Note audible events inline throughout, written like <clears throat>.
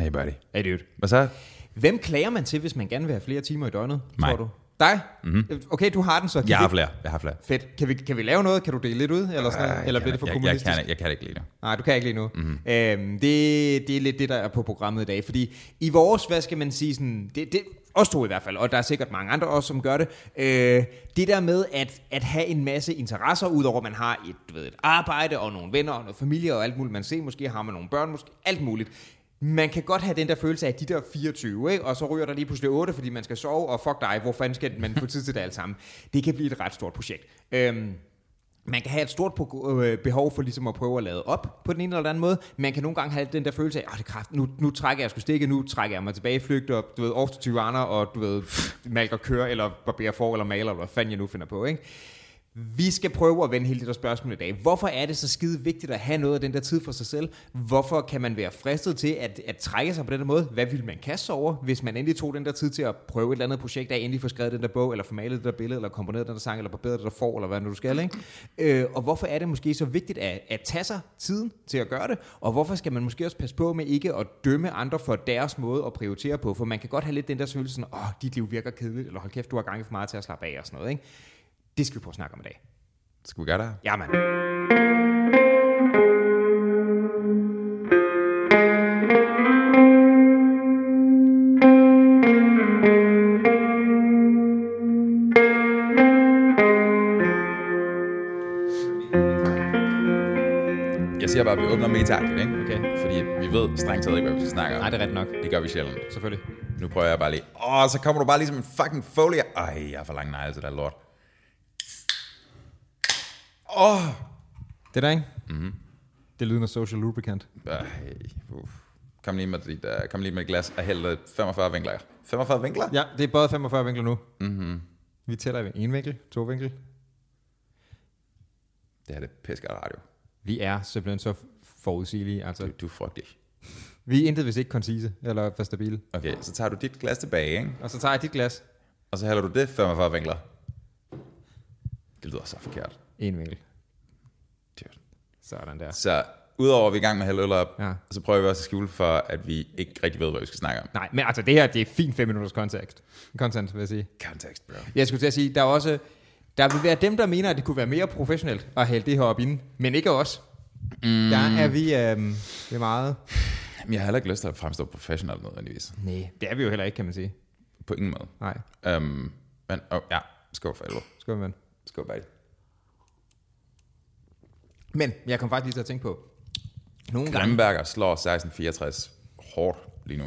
Hey buddy. Hey dude. Hvad så? Hvem klager man til, hvis man gerne vil have flere timer i døgnet, Mig. tror du? Dig? Mm-hmm. Okay, du har den så. Kan Jeg vi- har flere. Jeg har flere. Fedt. Kan vi, kan vi lave noget? Kan du dele lidt ud? Eller, sådan, noget? eller bliver det for jeg, jeg, kommunistisk? jeg, kan, jeg kan ikke lige nu. Nej, du kan ikke lige nu. Mm-hmm. Øhm, det, det er lidt det, der er på programmet i dag. Fordi i vores, hvad skal man sige, sådan, det, det, os to i hvert fald, og der er sikkert mange andre også, som gør det, øh, det der med at, at have en masse interesser, udover at man har et, du ved, et arbejde og nogle venner og noget familie og alt muligt, man ser, måske har man nogle børn, måske alt muligt. Man kan godt have den der følelse af de der 24, ikke? og så ryger der lige pludselig 8, fordi man skal sove, og fuck dig, hvor fanden skal man få tid til det alt sammen? Det kan blive et ret stort projekt. Øhm, man kan have et stort øh, behov for ligesom at prøve at lade op på den ene eller anden måde. Man kan nogle gange have den der følelse af, at det kraft, nu, nu trækker jeg sgu stikke, nu trækker jeg mig tilbage, flygter, du ved, off til tyranner, og du ved, malker kører, eller barberer for, eller maler, eller hvad fanden jeg nu finder på, ikke? Vi skal prøve at vende hele det der spørgsmål i dag. Hvorfor er det så skide vigtigt at have noget af den der tid for sig selv? Hvorfor kan man være fristet til at, at trække sig på den måde? Hvad vil man kaste sig over, hvis man endelig tog den der tid til at prøve et eller andet projekt af, endelig få skrevet den der bog, eller formalet det der billede, eller komponeret den der sang, eller barberet det der får, eller hvad nu du skal, ikke? Øh, og hvorfor er det måske så vigtigt at, at tage sig tiden til at gøre det? Og hvorfor skal man måske også passe på med ikke at dømme andre for deres måde at prioritere på? For man kan godt have lidt den der følelse sådan, åh, dit liv virker kedeligt, eller hold kæft, du har gang i for meget til at slappe af og sådan noget, ikke? Det skal vi prøve at snakke om i dag. Skal vi gøre det? Ja, mand. Jeg siger bare, at vi åbner metagtigt, ikke? Okay. Fordi vi ved strengt taget ikke, hvad vi skal snakke om. Nej, det er rigtigt nok. Det gør vi sjældent. Selvfølgelig. Nu prøver jeg bare lige. Åh, så kommer du bare lige som en fucking folie. Ej, jeg har for lang negle til det lort. Åh. Det der, ikke? Mm-hmm. Det lyder af social lubricant. Ej, uff. Kom lige med dit, uh, kom lige med et glas og hæld 45 vinkler. 45 vinkler? Ja, det er både 45 vinkler nu. Mm-hmm. Vi tæller i en vinkel, to vinkel. Det her det er pissegodt radio. Vi er simpelthen så forudsigelige. Altså, Du, du er frygtelig. vi er intet hvis ikke koncise eller for stabile. Okay, så tager du dit glas tilbage, ikke? Og så tager jeg dit glas. Og så hælder du det 45 vinkler. Det lyder så forkert. En vinkel. Sådan der. Så udover at vi er i gang med at hælde op, Ja. så prøver vi også at skjule for, at vi ikke rigtig ved, hvad vi skal snakke om. Nej, men altså det her, det er fint 5 minutters kontekst. Content, vil jeg sige. Context, bro. Jeg skulle til at sige, der er også... Der vil være dem, der mener, at det kunne være mere professionelt at hælde det her op inden, men ikke os. Mm. Der er vi øhm, det er meget... Men jeg har heller ikke lyst til at fremstå professionelt nødvendigvis. Nej, det er vi jo heller ikke, kan man sige. På ingen måde. Nej, Um, men oh, ja, skål for helvede. skal man. Skål, buddy. Men jeg kom faktisk lige til at tænke på, nogle gange... Grimberger slår 1664 hårdt lige nu.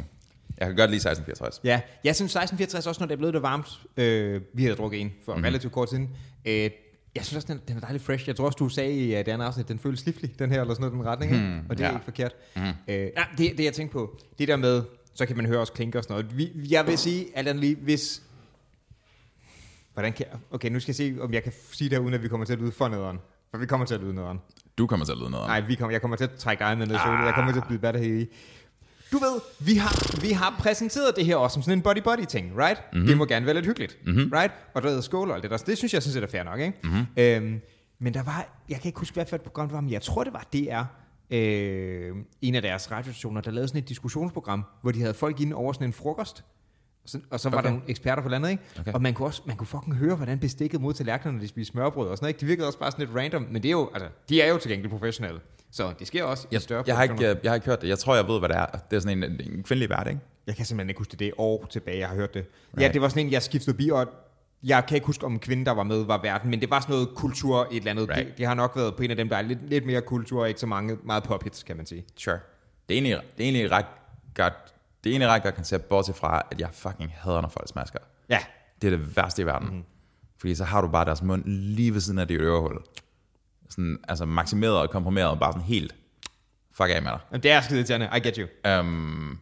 Jeg kan godt lide 1664. Ja, jeg synes 1664 også, når det er blevet det varmt. Øh, vi havde drukket en for Mhm. mm-hmm. relativt kort siden. Øh, jeg synes også, den, den er dejligt fresh. Jeg tror også, du sagde i uh, det andet afsnit, den føles sliflig, den her, eller sådan noget, den retning. Hmm, og det er ja. ikke forkert. Mm. Øh, nej, det, det jeg tænkte på, det der med, så kan man høre os klinke og sådan noget. Vi, jeg vil sige, alt lige, hvis... Hvordan kan. Okay, nu skal jeg se, om jeg kan sige det her, uden at vi kommer til at lyde for nederen. For vi kommer til at lyde nederen. Du kommer til at lyde noget om. Nej, vi kommer, jeg kommer til at trække dig med ned i solen. Jeg kommer til at byde batter her i. Du ved, vi har, vi har præsenteret det her også som sådan en body-body ting, right? Mm-hmm. Det må gerne være lidt hyggeligt, mm-hmm. right? Og der er skål og alt det der. Det synes jeg sådan set er fair nok, ikke? Mm-hmm. Øhm, men der var, jeg kan ikke huske, hvad for et program det var, men jeg tror, det var DR, øh, en af deres radiostationer, der lavede sådan et diskussionsprogram, hvor de havde folk inde over sådan en frokost. Og så, og så var Okay. der nogle eksperter på landet, ikke? Okay. Og man kunne også man kunne fucking høre, hvordan bestikket mod tallerkenerne, når de spiste smørbrød og sådan noget. Ikke? Det virkede også bare sådan lidt random, men det er jo, altså, de er jo tilgængeligt professionelle. Så det sker også i Jeg, større jeg, har ikke, produktioner. jeg har ikke hørt det. Jeg tror, jeg ved, hvad det er. Det er sådan en, en kvindelig vært, ikke? Jeg kan simpelthen ikke huske det. Det er år tilbage, jeg har hørt det. Right. Ja, det var sådan en, jeg skiftede forbi, og jeg kan ikke huske, om en kvinde, der var med, var verden, men det var sådan noget kultur, et eller andet. Right. Det, det, har nok været på en af dem, der er lidt, lidt mere kultur, og ikke så mange, meget pop-hits, kan man sige. Sure. Det er egentlig, det er egentlig ret godt, det er egentlig ret godt koncept, bortset fra, at jeg fucking hader, når folk smasker. Ja, Det er det værste i verden. Mm-hmm. Fordi så har du bare deres mund lige ved siden af dit ørehul. Sådan, altså maksimeret og komprimeret, bare sådan helt fuck af med dig. men det er skide irriterende. I get you. Um,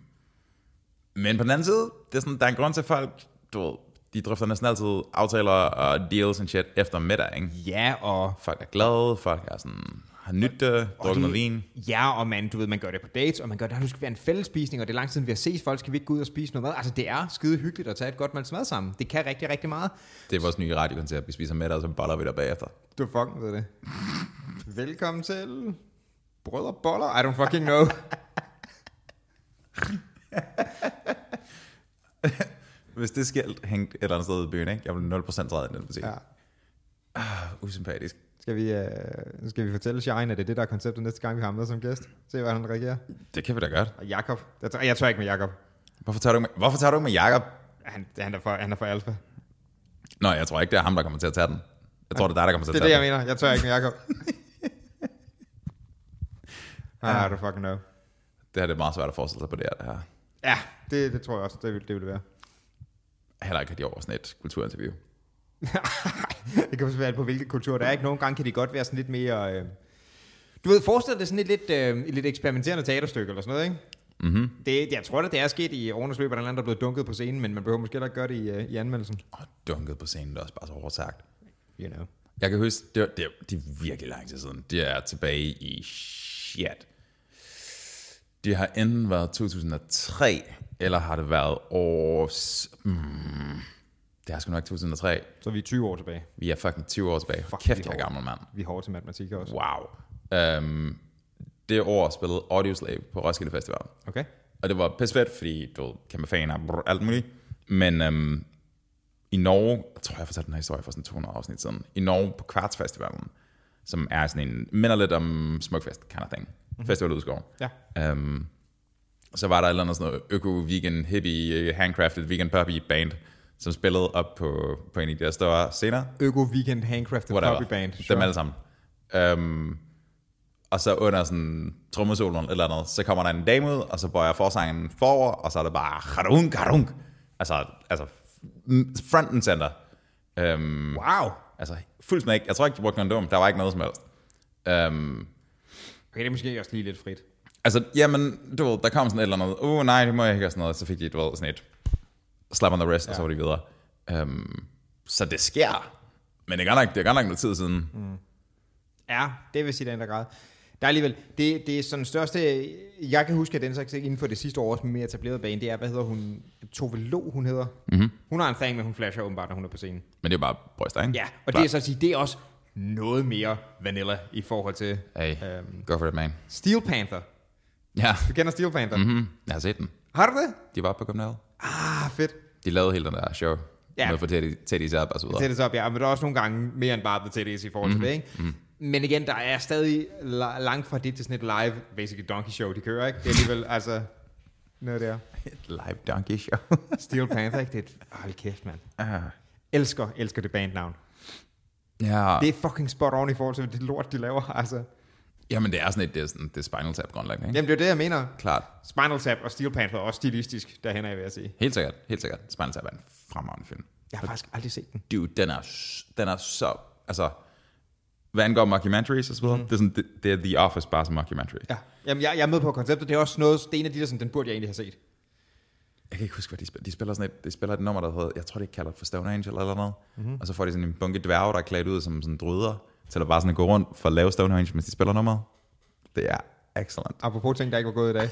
men på den anden side, det er sådan, der er en grund til at folk, du ved, de drøfter næsten altid aftaler og deals and shit efter middag, ikke? Ja, og Folk er glade, folk er sådan, har nydt det, drukket noget vin. Ja, og man, du ved, man gør det på dates, og man gør det, nu skal være en fællesspisning, og det er lang tid, siden vi har set folk, skal vi ikke gå ud og spise noget mad? Altså, det er skide hyggeligt at tage et godt måltid mad sammen. Det kan rigtig, rigtig meget. Det er vores nye radiokoncept, vi spiser middag, og så boller vi der bagefter. Du fucking ved det. Velkommen til Brød og Boller. I don't fucking know. <laughs> Hvis det skilt hængte et eller andet sted i byen, ikke? jeg vil 0% træde ind i den butik. Ja. Ah, usympatisk. Skal vi, øh, skal vi fortælle Shine, at det er det, der er konceptet næste gang, vi har med som gæst? Se, hvordan han reagerer. Det kan vi da godt. Og Jakob. Jeg tør, jeg tør ikke med Jakob. Hvorfor tager du ikke med, hvorfor tager du ikke med Jacob? Han, han, er for, han er for alfa. Nå, jeg tror ikke, det er ham, der kommer til at tage den. Jeg tror, det er dig, der kommer til Det at er tage det, jeg den. mener. Jeg tør ikke med Jakob. <laughs> ah, du fucking know. Det her det er meget svært at forestille sig på det her. Det her. Ja, det, det tror jeg også, det vil det, vil være. Heller ikke rigtig over sådan et kulturinterview. <laughs> det kan også være på hvilken kultur. Der er ikke nogen gange, kan de godt være sådan lidt mere... Øh... Du ved, forestil dig sådan et lidt, øh, et lidt eksperimenterende teaterstykke eller sådan noget, ikke? Mm-hmm. Det, jeg tror da, det er sket i årenes løb, at der er blevet dunket på scenen, men man behøver måske heller ikke gøre det i, øh, i anmeldelsen. Og dunket på scenen, det er også bare så hårdt sagt. You know. Jeg kan huske, det, var, det, det er virkelig lang tid siden. Det er tilbage i shit. Det har enten været 2003, eller har det været år... Mm, det er sgu nok 2003. Så vi er 20 år tilbage. Vi er fucking 20 år tilbage. Fuck, Kæft, jeg er gammel mand. Vi er hårde til matematik også. Wow. Um, det år spillede Audioslave på Roskilde Festival. Okay. Og det var pissefedt, fordi du ved, kæmpe fan brr, alt muligt. Men øhm, i Norge, jeg tror jeg fortalte den her historie for sådan 200 afsnit siden, i Norge på Kvartsfestivalen, som er sådan en, minder lidt om Smukfest kind of thing, mm-hmm. festival udskov. Ja. Øhm, så var der et eller andet sådan noget øko-vegan, hippie, handcrafted, vegan puppy band, som spillede op på, på en af de der store scener. Øko Weekend Handcrafted Whatever. Puppy Band. Dem alle sammen. Øhm, og så under sådan trommesoloen eller noget, så kommer der en dame ud, og så bøjer forsangen forover, og så er det bare harung, harung. Altså, altså f- front and center. Øhm, Wow. altså fuld smæk. Jeg tror ikke, de brugte kondom. Der var ikke noget som helst. Øhm, Okay, det er måske også lige lidt frit. altså, jamen, du ved, der kom sådan et eller andet, uh, nej, det må jeg ikke, og sådan noget. Så fik de, du ved, sådan et slap on the wrist, ja. og så var de videre. Øhm, så det sker. Men det er godt nok, det er godt nok noget tid siden. Mm. Ja, det vil sige, den der grad. Der er alligevel, det, det er sådan største, jeg kan huske, at den så inden for det sidste års mere etableret bane, det er, hvad hedder hun, Tove Lo, hun hedder. Mm-hmm. Hun har en thing med, hun flasher åbenbart, når hun er på scenen. Men det er bare bryster, ikke? Ja, og det er så at sige, det er også noget mere vanilla i forhold til Hey, øhm, go for it, man. Steel Panther. Ja, Du kender Steel Panther? Mm-hmm. mm, jeg har set den. Har du det? De var på København. Ah, fedt. De lavede hele den der show. Ja. Med få Teddy, Teddy Zap og så videre. Tættes op, ja, men der er også nogle gange mere end bare The Teddies i forhold Mhm. til det, ikke? Mm-hmm. Men igen, der er stadig la- langt fra det til sådan et live, basically donkey show, de kører, ikke? Det er alligevel, altså, noget der. Et live donkey show. <laughs> Steel Panther, ikke? Det er et, hold kæft, mand. Ah. Elsker, elsker det bandnavn. ja, Det er fucking spot on i forhold til det lort, de laver, altså. Jamen det er sådan et, det er, sådan, det er Spinal Tap grundlæggende, ikke? Jamen, det er det, jeg mener. Klart. Spinal Tap og Steel Panther er også stilistisk, derhen er vil jeg sige. Helt sikkert, helt sikkert. Spinal Tap er en fremragende film. Jeg har faktisk aldrig set den. Dude, den er, den er så, altså, hvad angår mockumentaries og så videre, mm. det er sådan, det, det er The Office bare som mockumentary. Ja. Jamen, jeg, jeg er med på konceptet. Det er også noget, det er en af de der, sådan, den burde jeg egentlig have set. Jeg kan ikke huske, hvad de spiller. De spiller, sådan et, de spiller et nummer, der hedder, jeg tror, det er kaldt for Stone Angel eller noget. Mm-hmm. Og så får de sådan en bunke dværge, der er klædt ud som sådan dryder, til at bare sådan gå rundt for at lave Stone Angel, mens de spiller nummeret. Det er excellent. Apropos ting, der ikke var gået i dag.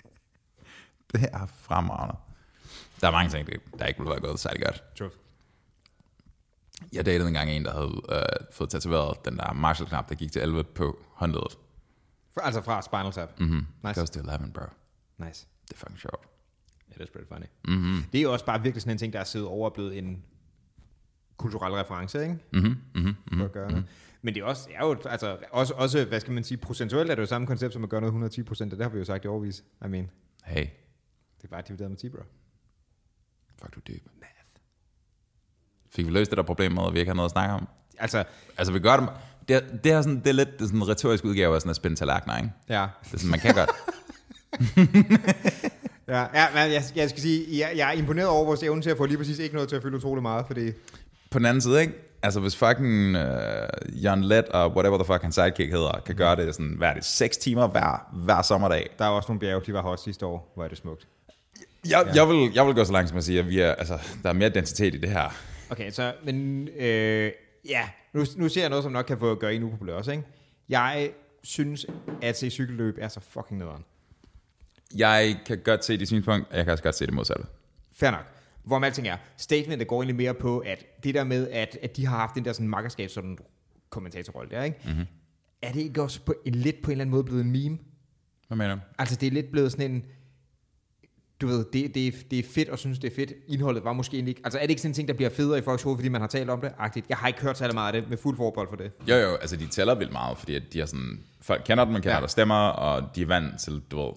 <laughs> Det er fremragende. Der er mange ting, der ikke ville være gået særlig godt. Truth. Jeg datede engang en, der havde øh, fået tatoveret den der Marshall-knap, der gik til 11 på håndledet. For, altså fra Spinal Tap. Mm-hmm. Nice. Goes to 11, bro. Nice. Det er fucking sjovt. Det er pretty funny. Mm-hmm. Det er jo også bare virkelig sådan en ting, der er siddet over og blevet en kulturel reference, ikke? Mm-hmm. Mm-hmm. For at gøre det. Men det er, også, er jo, altså, også, også, hvad skal man sige, procentuelt er det jo samme koncept, som at gøre noget 110 procent, og det har vi jo sagt i overvis. I mean, Hey, det er bare divideret med 10, bro. fuck du dyb. Fik vi løst det der problem med, at vi ikke har noget at snakke om? Altså, Altså, vi gør det... Det er, det er, sådan, det er lidt det er sådan en retorisk udgave af sådan at spænde tallerkener, ikke? ja. Det er sådan, man kan godt. <laughs> Ja, ja men jeg, jeg skal sige, jeg, jeg er imponeret over vores evne til at få lige præcis ikke noget til at fylde utrolig meget, fordi På den anden side, ikke? Altså, hvis fucking uh, Jon Lett og whatever the fuck hans sidekick hedder, kan gøre det sådan, hvad er det, 6 timer hver, hver sommerdag. der er også nogle bjerge, de var hot sidste år, hvor er det smukt. Jeg, ja. jeg, vil, jeg vil gå så langt som at sige, at vi er, altså, der er mere identitet i det her. Okay, så, men øh, ja, nu, nu ser jeg noget, som nok kan få gøre en upopulær også, ikke? Jeg synes, at se cykelløb er så fucking nederen. Jeg kan godt se det synspunkt, og jeg kan også godt se det modsatte. Fair nok. Hvor alting er, statementet går egentlig mere på, at det der med, at, at de har haft den der sådan makkerskab, sådan kommentatorrolle der, ikke? Mm-hmm. Er det ikke også på en, lidt på en eller anden måde blevet en meme? Hvad mener du? Altså det er lidt blevet sådan en, du ved, det, det, er, det er fedt og synes, det er fedt. Indholdet var måske ikke... Altså er det ikke sådan en ting, der bliver federe i folks hoved, fordi man har talt om det? Agtigt. Jeg har ikke hørt særlig meget af det, med fuld forbold for det. Jo, jo, altså de tæller vildt meget, fordi at de har sådan, folk kender dem, man kender ja. der stemmer, og de er vant til, du ved,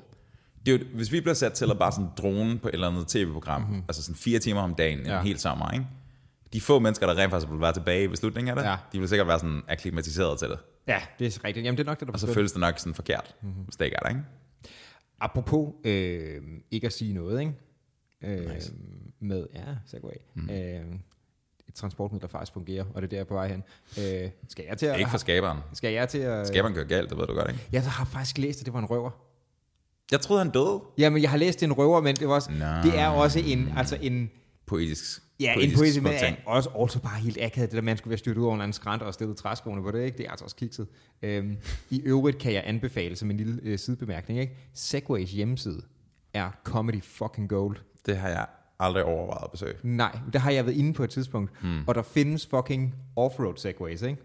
det er jo, hvis vi bliver sat til at bare sådan drone på et eller andet tv-program, mm-hmm. altså sådan fire timer om dagen, Ja. en hel sommer, ikke? De få mennesker, der rent faktisk vil være tilbage ved slutningen af det, Ja. de vil sikkert være sådan akklimatiseret til det. Ja, det er rigtigt. Jamen det er nok det, der Og så føles det nok sådan forkert, mm-hmm. hvis det ikke er der, ikke? Apropos øh, ikke at sige noget, ikke? Øh, nice. Med, ja, Segway. Mm. Øh, et transportmiddel, der faktisk fungerer, og det er der jeg er på vej hen. Øh, skal jeg til at... Ikke for skaberen. Skal jeg til at... Skaberen kører galt, det ved du godt, ikke? Jeg har faktisk læst, at det var en røver. Jeg troede, han døde. Jamen, jeg har læst, det en røver, men det, var også, Nå. det er også en, altså en, Poetisk. ja, en poesi, smuk men ting. er også, også bare helt akavet, det der, man skulle være styrt ud over en anden skrant og stillet træskoene på det, ikke? Det er altså også kikset. Øhm, I øvrigt kan jeg anbefale, som en lille øh, sidebemærkning, ikke? Segways hjemmeside er comedy fucking gold. Det har jeg aldrig overvejet at besøge. Nej, der har jeg været inde på et tidspunkt, hmm. og der findes fucking offroad segways, ikke?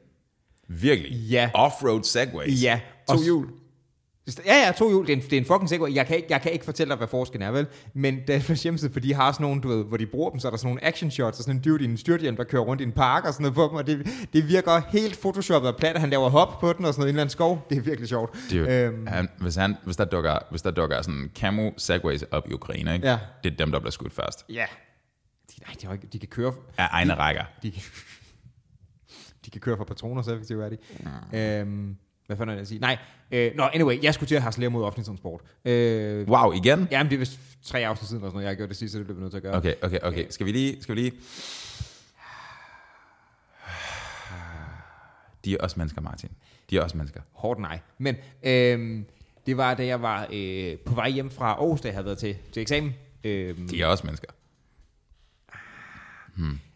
Virkelig? Ja. Offroad segways? Ja. To hjul? Ja, ja, to hjul. Det er en, det er en fucking segway. Jeg kan, ikke, jeg kan ikke fortælle dig, hvad forskellen er, vel? Men <laughs> deres hjemmeside, for de har sådan nogle, du ved, hvor de bruger dem, så er der sådan nogle action shots, og sådan en dude i en styrthjelm, der kører rundt i en park og sådan noget på dem, og det, det virker helt photoshoppet og plat, at han laver hop på den og sådan noget i en eller anden skov. Det er virkelig sjovt. Dude, Øhm. han, hvis, han, hvis, der dukker, hvis der dukker sådan camo segways op i Ukraine, ikke? Ja. det er dem, der bliver skudt først. Ja. De, nej, de, ikke, de kan køre... Af egne rækker. De, <laughs> de kan køre for patroner, så effektivt er de. Øhm, hvad fanden er det at sige? Nej, øh, nå, anyway, jeg skulle til at harcelere mod offentlig transport. Øh, Wow, igen? Jamen, det er vist tre afsnit siden, eller sådan noget, jeg har gjort det sidste, så det bliver vi nødt til at gøre. Okay, okay, okay. Skal vi lige... Skal vi lige... De er også mennesker, Martin. De er også mennesker. Hårdt nej. Men øhm, det var, da jeg var øh, på vej hjem fra Aarhus, da jeg havde været til, til eksamen. Øhm, De er også mennesker. Nå,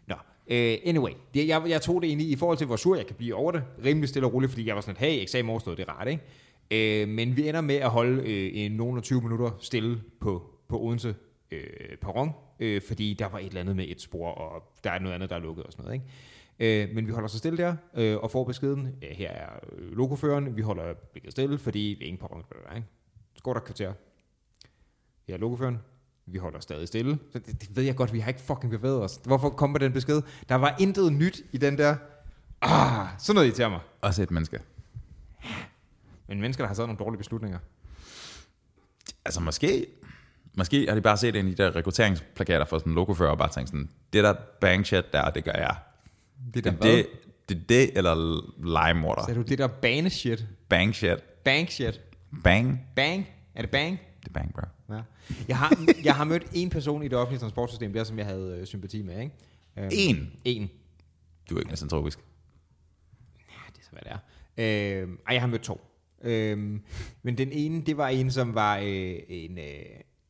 Uh, anyway. Det, jeg, jeg tog det egentlig i forhold til, hvor sur jeg kan blive over det. Rimelig stille og roligt, fordi jeg var sådan, hey, eksamen overstået, det er rart, ikke? Uh, men vi ender med at holde uh, en nogen 20 minutter stille på, på Odense uh, perron, uh, fordi der var et eller andet med et spor, og der er noget andet, der er lukket og sådan noget, ikke? Øh, men vi holder så stille der, øh, og får beskeden, øh, her er lokoføreren. vi holder blikket stille, fordi det er ingen perron, ikke? Så går der kvarter. Her er lokoføreren vi holder stadig stille. Så det, det ved jeg godt, vi har ikke fucking bevæget os. Hvorfor kom den besked? Der var intet nyt i den der... Ah, sådan noget irriterer mig. Også et menneske. Men mennesker, der har taget nogle dårlige beslutninger. Altså måske... Måske har de bare set en af de der rekrutteringsplakater for sådan en logofører og bare tænkt sådan, det der bang shit der, det gør jeg. Det Det, det, det, det eller legemorder. Sagde du det der bane shit? Bang shit. Bang shit. Bang. Bang? Er det bang? Det er bang, bro. Ja. Jeg har, jeg har mødt en person i det offentlige transportsystem, der som jeg havde øh, sympati med, ikke? Øhm, En? En. Du er ikke misantropisk. Ja, det er så, hvad det er. Øhm, ej, jeg har mødt to. Øhm, men den ene, det var en, som var øh, en, øh,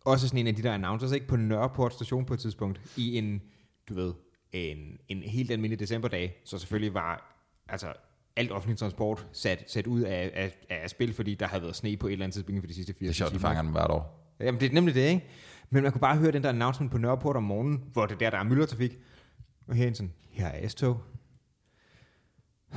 også sådan en af de der announcers, ikke? På Nørreport station på et tidspunkt, i en, du ved, en, en helt almindelig decemberdag, så selvfølgelig var, altså, alt offentlig transport sat, sat ud af, af, af spil, fordi der havde været sne på et eller andet tidspunkt for de sidste fire Det er sjovt, du fanger den hvert år. Jamen, det er nemlig det, ikke? Men man kunne bare høre den der announcement på Nørreport om morgenen, hvor det er der, der er myldretrafik. Og herinde sådan, her er S-tog. <sighs>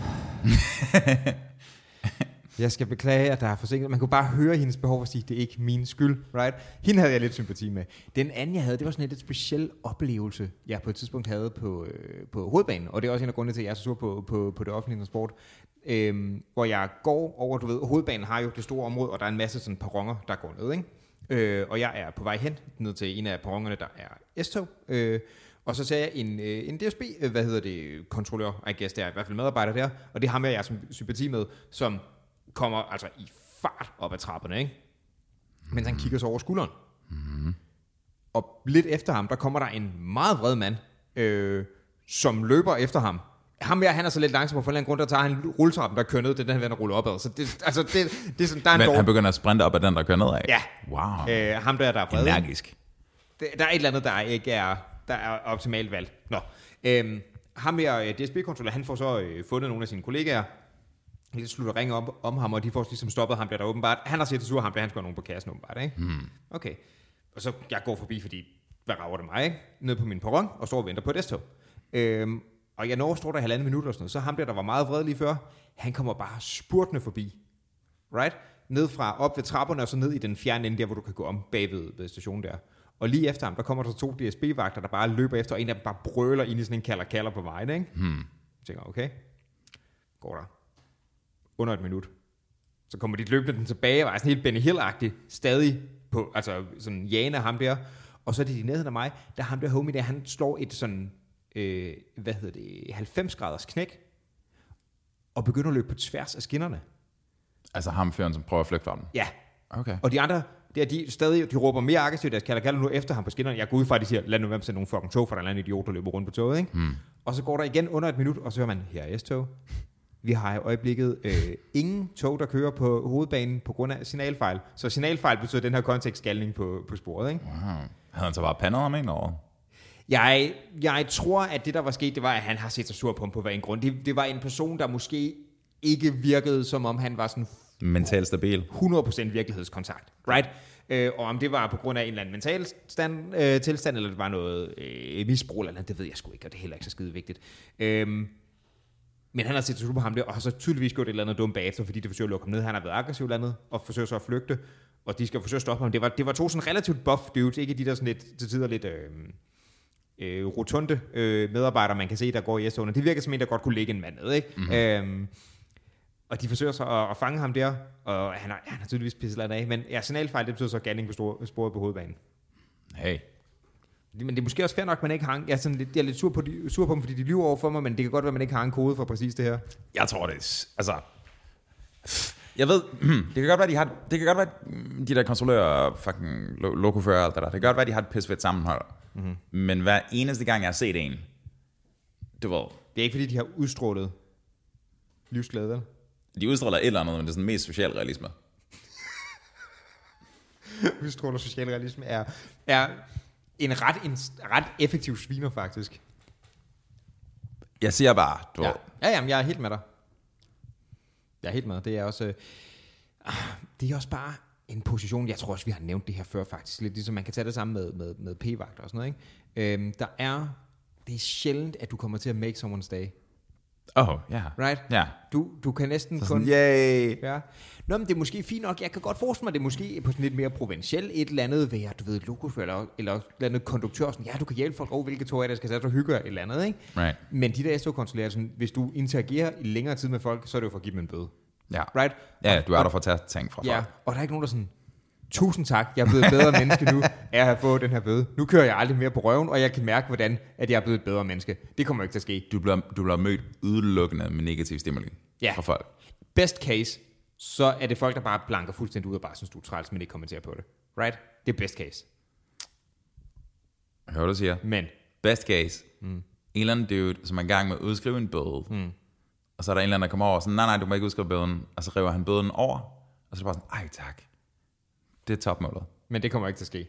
jeg skal beklage, at der er forsinket. Man kunne bare høre hendes behov for at sige, det er ikke min skyld, right? Hende havde jeg lidt sympati med. Den anden, jeg havde, det var sådan en lidt speciel oplevelse, jeg på et tidspunkt havde på, øh, på hovedbanen. Og det er også en af grundene til, at jeg er så sur på, på, på det offentlige transport. Øhm, hvor jeg går over, du ved, hovedbanen har jo det store område, og der er en masse sådan perroner, der går ned, ikke? Øh, og jeg er på vej hen ned til en af perronerne, der er S-tog. Øh, og så ser jeg en, øh, en DSB, øh, hvad hedder det, kontrollør, I guess, der er i hvert fald medarbejder der, og det har med, jeg har sympati med, som kommer altså i fart op ad trapperne, ikke? Mens han kigger sig over skulderen. Og lidt efter ham, der kommer der en meget vred mand, øh, som løber efter ham. Ham her, han er så lidt langsom, for en eller anden grund, der tager han rulletrappen, der kører ned, det er den, han ruller opad. Så det, altså, det, det er sådan, der er en Men dårlig... han begynder at sprinte op ad den, der kører nedad. Ja. Wow. Øh, ham der, der er vred. ikke? Energisk. Det- Der er et eller andet, der ikke er, der er optimalt valgt. Nå. Øhm, ham her, øh, DSB-kontroller, han får så øh, fundet nogle af sine kollegaer, de slutter ringe op om ham, og de får ligesom stoppet ham der, der åbenbart. Han har set det sur, ham der, han skal have nogen på kassen åbenbart, ikke? Hmm. Okay. Og så, jeg går forbi, fordi, hvad rager det mig, ikke? Ned på min perron, og står og venter på et S-tog. Øhm, og jeg når står der i halvanden minut og sådan noget, så ham der, der var meget vred lige før, han kommer bare spurtende forbi. Right? ned fra op ved trapperne, og så ned i den fjerne ende der, hvor du kan gå om bagved ved stationen der. Og lige efter ham, der kommer der to DSB-vagter, der bare løber efter, og en af dem bare brøler ind i sådan en kalder-kalder på vejen, ikke? Hmm. Jeg tænker, okay, går der. Under et minut. Så kommer de løbende den tilbage, og er sådan helt Benny hill stadig på, altså sådan jane ham der. Og så er det de nærheden af mig, der ham der homie der, han slår et sådan, øh, hvad hedder det, 90 graders knæk, og begynder at løbe på tværs af skinnerne. Altså ham fyren, som prøver at flygte fra dem. Ja, Okay. og de andre, det er de stadig, de råber mere aggressivt, deres kalder kalder nu efter ham på skinnerne. Jeg går ud fra, at de siger, lad nu være med nogle fucking tog, for der er en idiot, der løber rundt på toget, ikke? Hmm. Og så går der igen under et minut, og så hører man, her er S-tog. Vi har i øjeblikket øh, ingen tog, der kører på hovedbanen på grund af signalfejl. Så signalfejl betyder den her kontekstgalning på, på sporet, ikke? Wow. Havde han så bare pandet ham ind over? Jeg, jeg tror, at det, der var sket, det var, at han har set sig sur på ham på hver en grund. Det, det var en person, der måske ikke virkede, som om han var sådan Mentalt stabil. 100% virkelighedskontakt, right? Øh, og om det var på grund af en eller anden mental stand, øh, tilstand, eller det var noget øh, misbrug eller andet, det ved jeg sgu ikke, og det er heller ikke så skide vigtigt. Øhm, men han har set sig på ham der, og har så tydeligvis gjort et eller andet dumt bagefter, fordi det forsøger at lukke ham ned. Han har været aggressiv eller andet, og forsøger så at flygte, og de skal forsøge at stoppe ham. Det var, det var to sådan relativt buff dudes, ikke de der sådan lidt, til tider lidt... Øh, øh, rotunde øh, medarbejdere, man kan se, der går i s Det virker som en, der godt kunne ligge en mand ned, ikke? Mm-hmm. Øhm, og de forsøger så at, at fange ham der, og han har, han har tydeligvis pisset af, men ja, signalfejl, det betyder så ganding på sporet på hovedbanen. Hey. Men det er måske også fair nok, at man ikke har en, jeg er, sådan lidt, jeg er lidt sur på, de, sur på dem, fordi de lyver over for mig, men det kan godt være, at man ikke har en kode for præcis det her. Jeg tror det er, altså... Jeg ved, <clears throat> det kan godt være, de har, det kan godt være, de der kontrollører, fucking lo- lokofører og alt det der, det kan godt være, de har et pissefedt sammenhold. Mm-hmm. Men hver eneste gang, jeg har set en, du ved, Det er ikke, fordi de har udstrålet livsglæde, vel? de udstråler et eller andet, men det er sådan mest social realisme. <laughs> udstråler socialrealisme er, er en ret, en ret effektiv sviner, faktisk. Jeg siger bare, du Ja, ja jamen, jeg er helt med dig. Jeg er helt med. Det er også, øh, ah, det er også bare en position, jeg tror også, vi har nævnt det her før faktisk, lidt ligesom man kan tage det sammen med, med, med p-vagter og sådan noget. Ikke? Øhm, der er, det er sjældent, at du kommer til at make someone's day oh, ja. Right? Ja. Du, du kan næsten Så kun... sådan, yay. Ja. Nå, men det er måske fint nok. Jeg kan godt forestille mig, det er måske på sådan lidt mere provincielt et eller andet, ved du ved, lokofører eller, eller et eller andet konduktør. Sådan, ja, du kan hjælpe folk over, hvilke tog er der skal sætte og hygge et eller andet, ikke? Right. Men de der SO-konsulærer, sådan, hvis du interagerer i længere tid med folk, så er det jo for at give dem en bøde. Ja. Right? Ja, du er der for at tage ting fra Ja, folk. og der er ikke nogen, der sådan, tusind tak, jeg er blevet et bedre menneske nu, af at have fået den her bøde. Nu kører jeg aldrig mere på røven, og jeg kan mærke, hvordan at jeg er blevet et bedre menneske. Det kommer ikke til at ske. Du bliver, du bliver mødt udelukkende med negativ stimuli Ja. fra folk. Best case, så er det folk, der bare blanker fuldstændig ud og bare synes, du er træls, men ikke kommenterer på det. Right? Det er best case. Hør du siger? Men, Best case. Mm. En eller anden dude, som er i gang med at udskrive en bøde. Mm. Og så er der en eller anden, der kommer over og sådan, nej, nej, du må ikke udskrive bøden. Og så river han bøden over. Og så er det bare sådan, ej tak. Det er topmålet. men det kommer ikke til at ske.